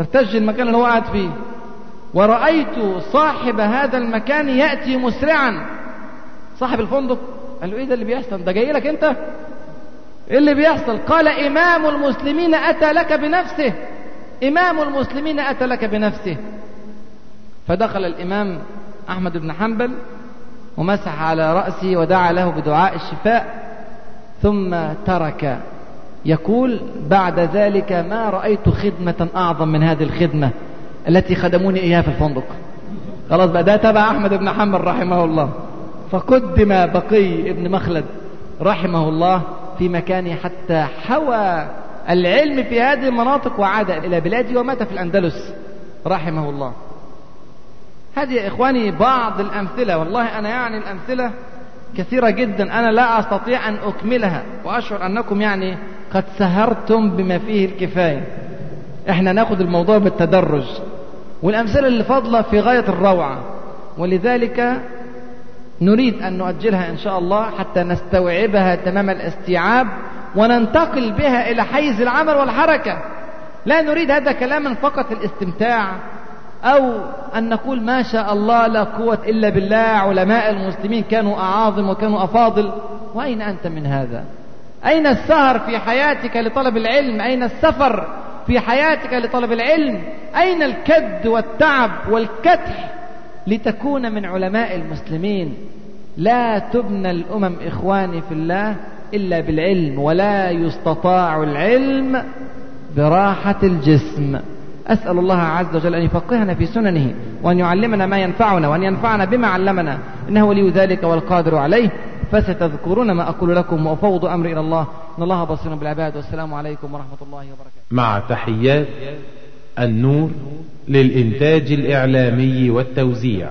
ارتج المكان اللي هو قاعد فيه. ورأيت صاحب هذا المكان يأتي مسرعا. صاحب الفندق. قال له إيه ده اللي بيحصل؟ ده جاي لك أنت؟ إيه اللي بيحصل؟ قال إمام المسلمين أتى لك بنفسه. إمام المسلمين أتى لك بنفسه. فدخل الإمام أحمد بن حنبل ومسح على رأسه ودعا له بدعاء الشفاء. ثم ترك يقول بعد ذلك ما رأيت خدمة أعظم من هذه الخدمة التي خدموني إياها في الفندق. خلاص بقى ده تبع أحمد بن حنبل رحمه الله. فقدم بقي ابن مخلد رحمه الله في مكانه حتى حوى العلم في هذه المناطق وعاد إلى بلاده ومات في الأندلس رحمه الله. هذه يا إخواني بعض الأمثلة والله أنا يعني الأمثلة كثيرة جدا. أنا لا أستطيع أن أكملها. وأشعر أنكم يعني قد سهرتم بما فيه الكفاية. إحنا ناخد الموضوع بالتدرج. والأمثلة اللي فاضلة في غاية الروعة. ولذلك نريد أن نؤجلها إن شاء الله حتى نستوعبها تمام الاستيعاب وننتقل بها إلى حيز العمل والحركة. لا نريد هذا كلاما فقط الاستمتاع أو أن نقول ما شاء الله لا قوة إلا بالله علماء المسلمين كانوا أعاظم وكانوا أفاضل. وأين أنت من هذا؟ أين السهر في حياتك لطلب العلم؟ أين السفر في حياتك لطلب العلم؟ أين الكد والتعب والكدح لتكون من علماء المسلمين؟ لا تبنى الأمم إخواني في الله إلا بالعلم ولا يستطاع العلم براحة الجسم. أسأل الله عز وجل أن يفقهنا في سننه وأن يعلمنا ما ينفعنا وأن ينفعنا بما علمنا إنه ولي ذلك والقادر عليه فستذكرون ما أقول لكم وأفوض أمري إلى الله إن الله بصير بالعباد والسلام عليكم ورحمة الله وبركاته. مع تحيات النور للإنتاج الإعلامي والتوزيع.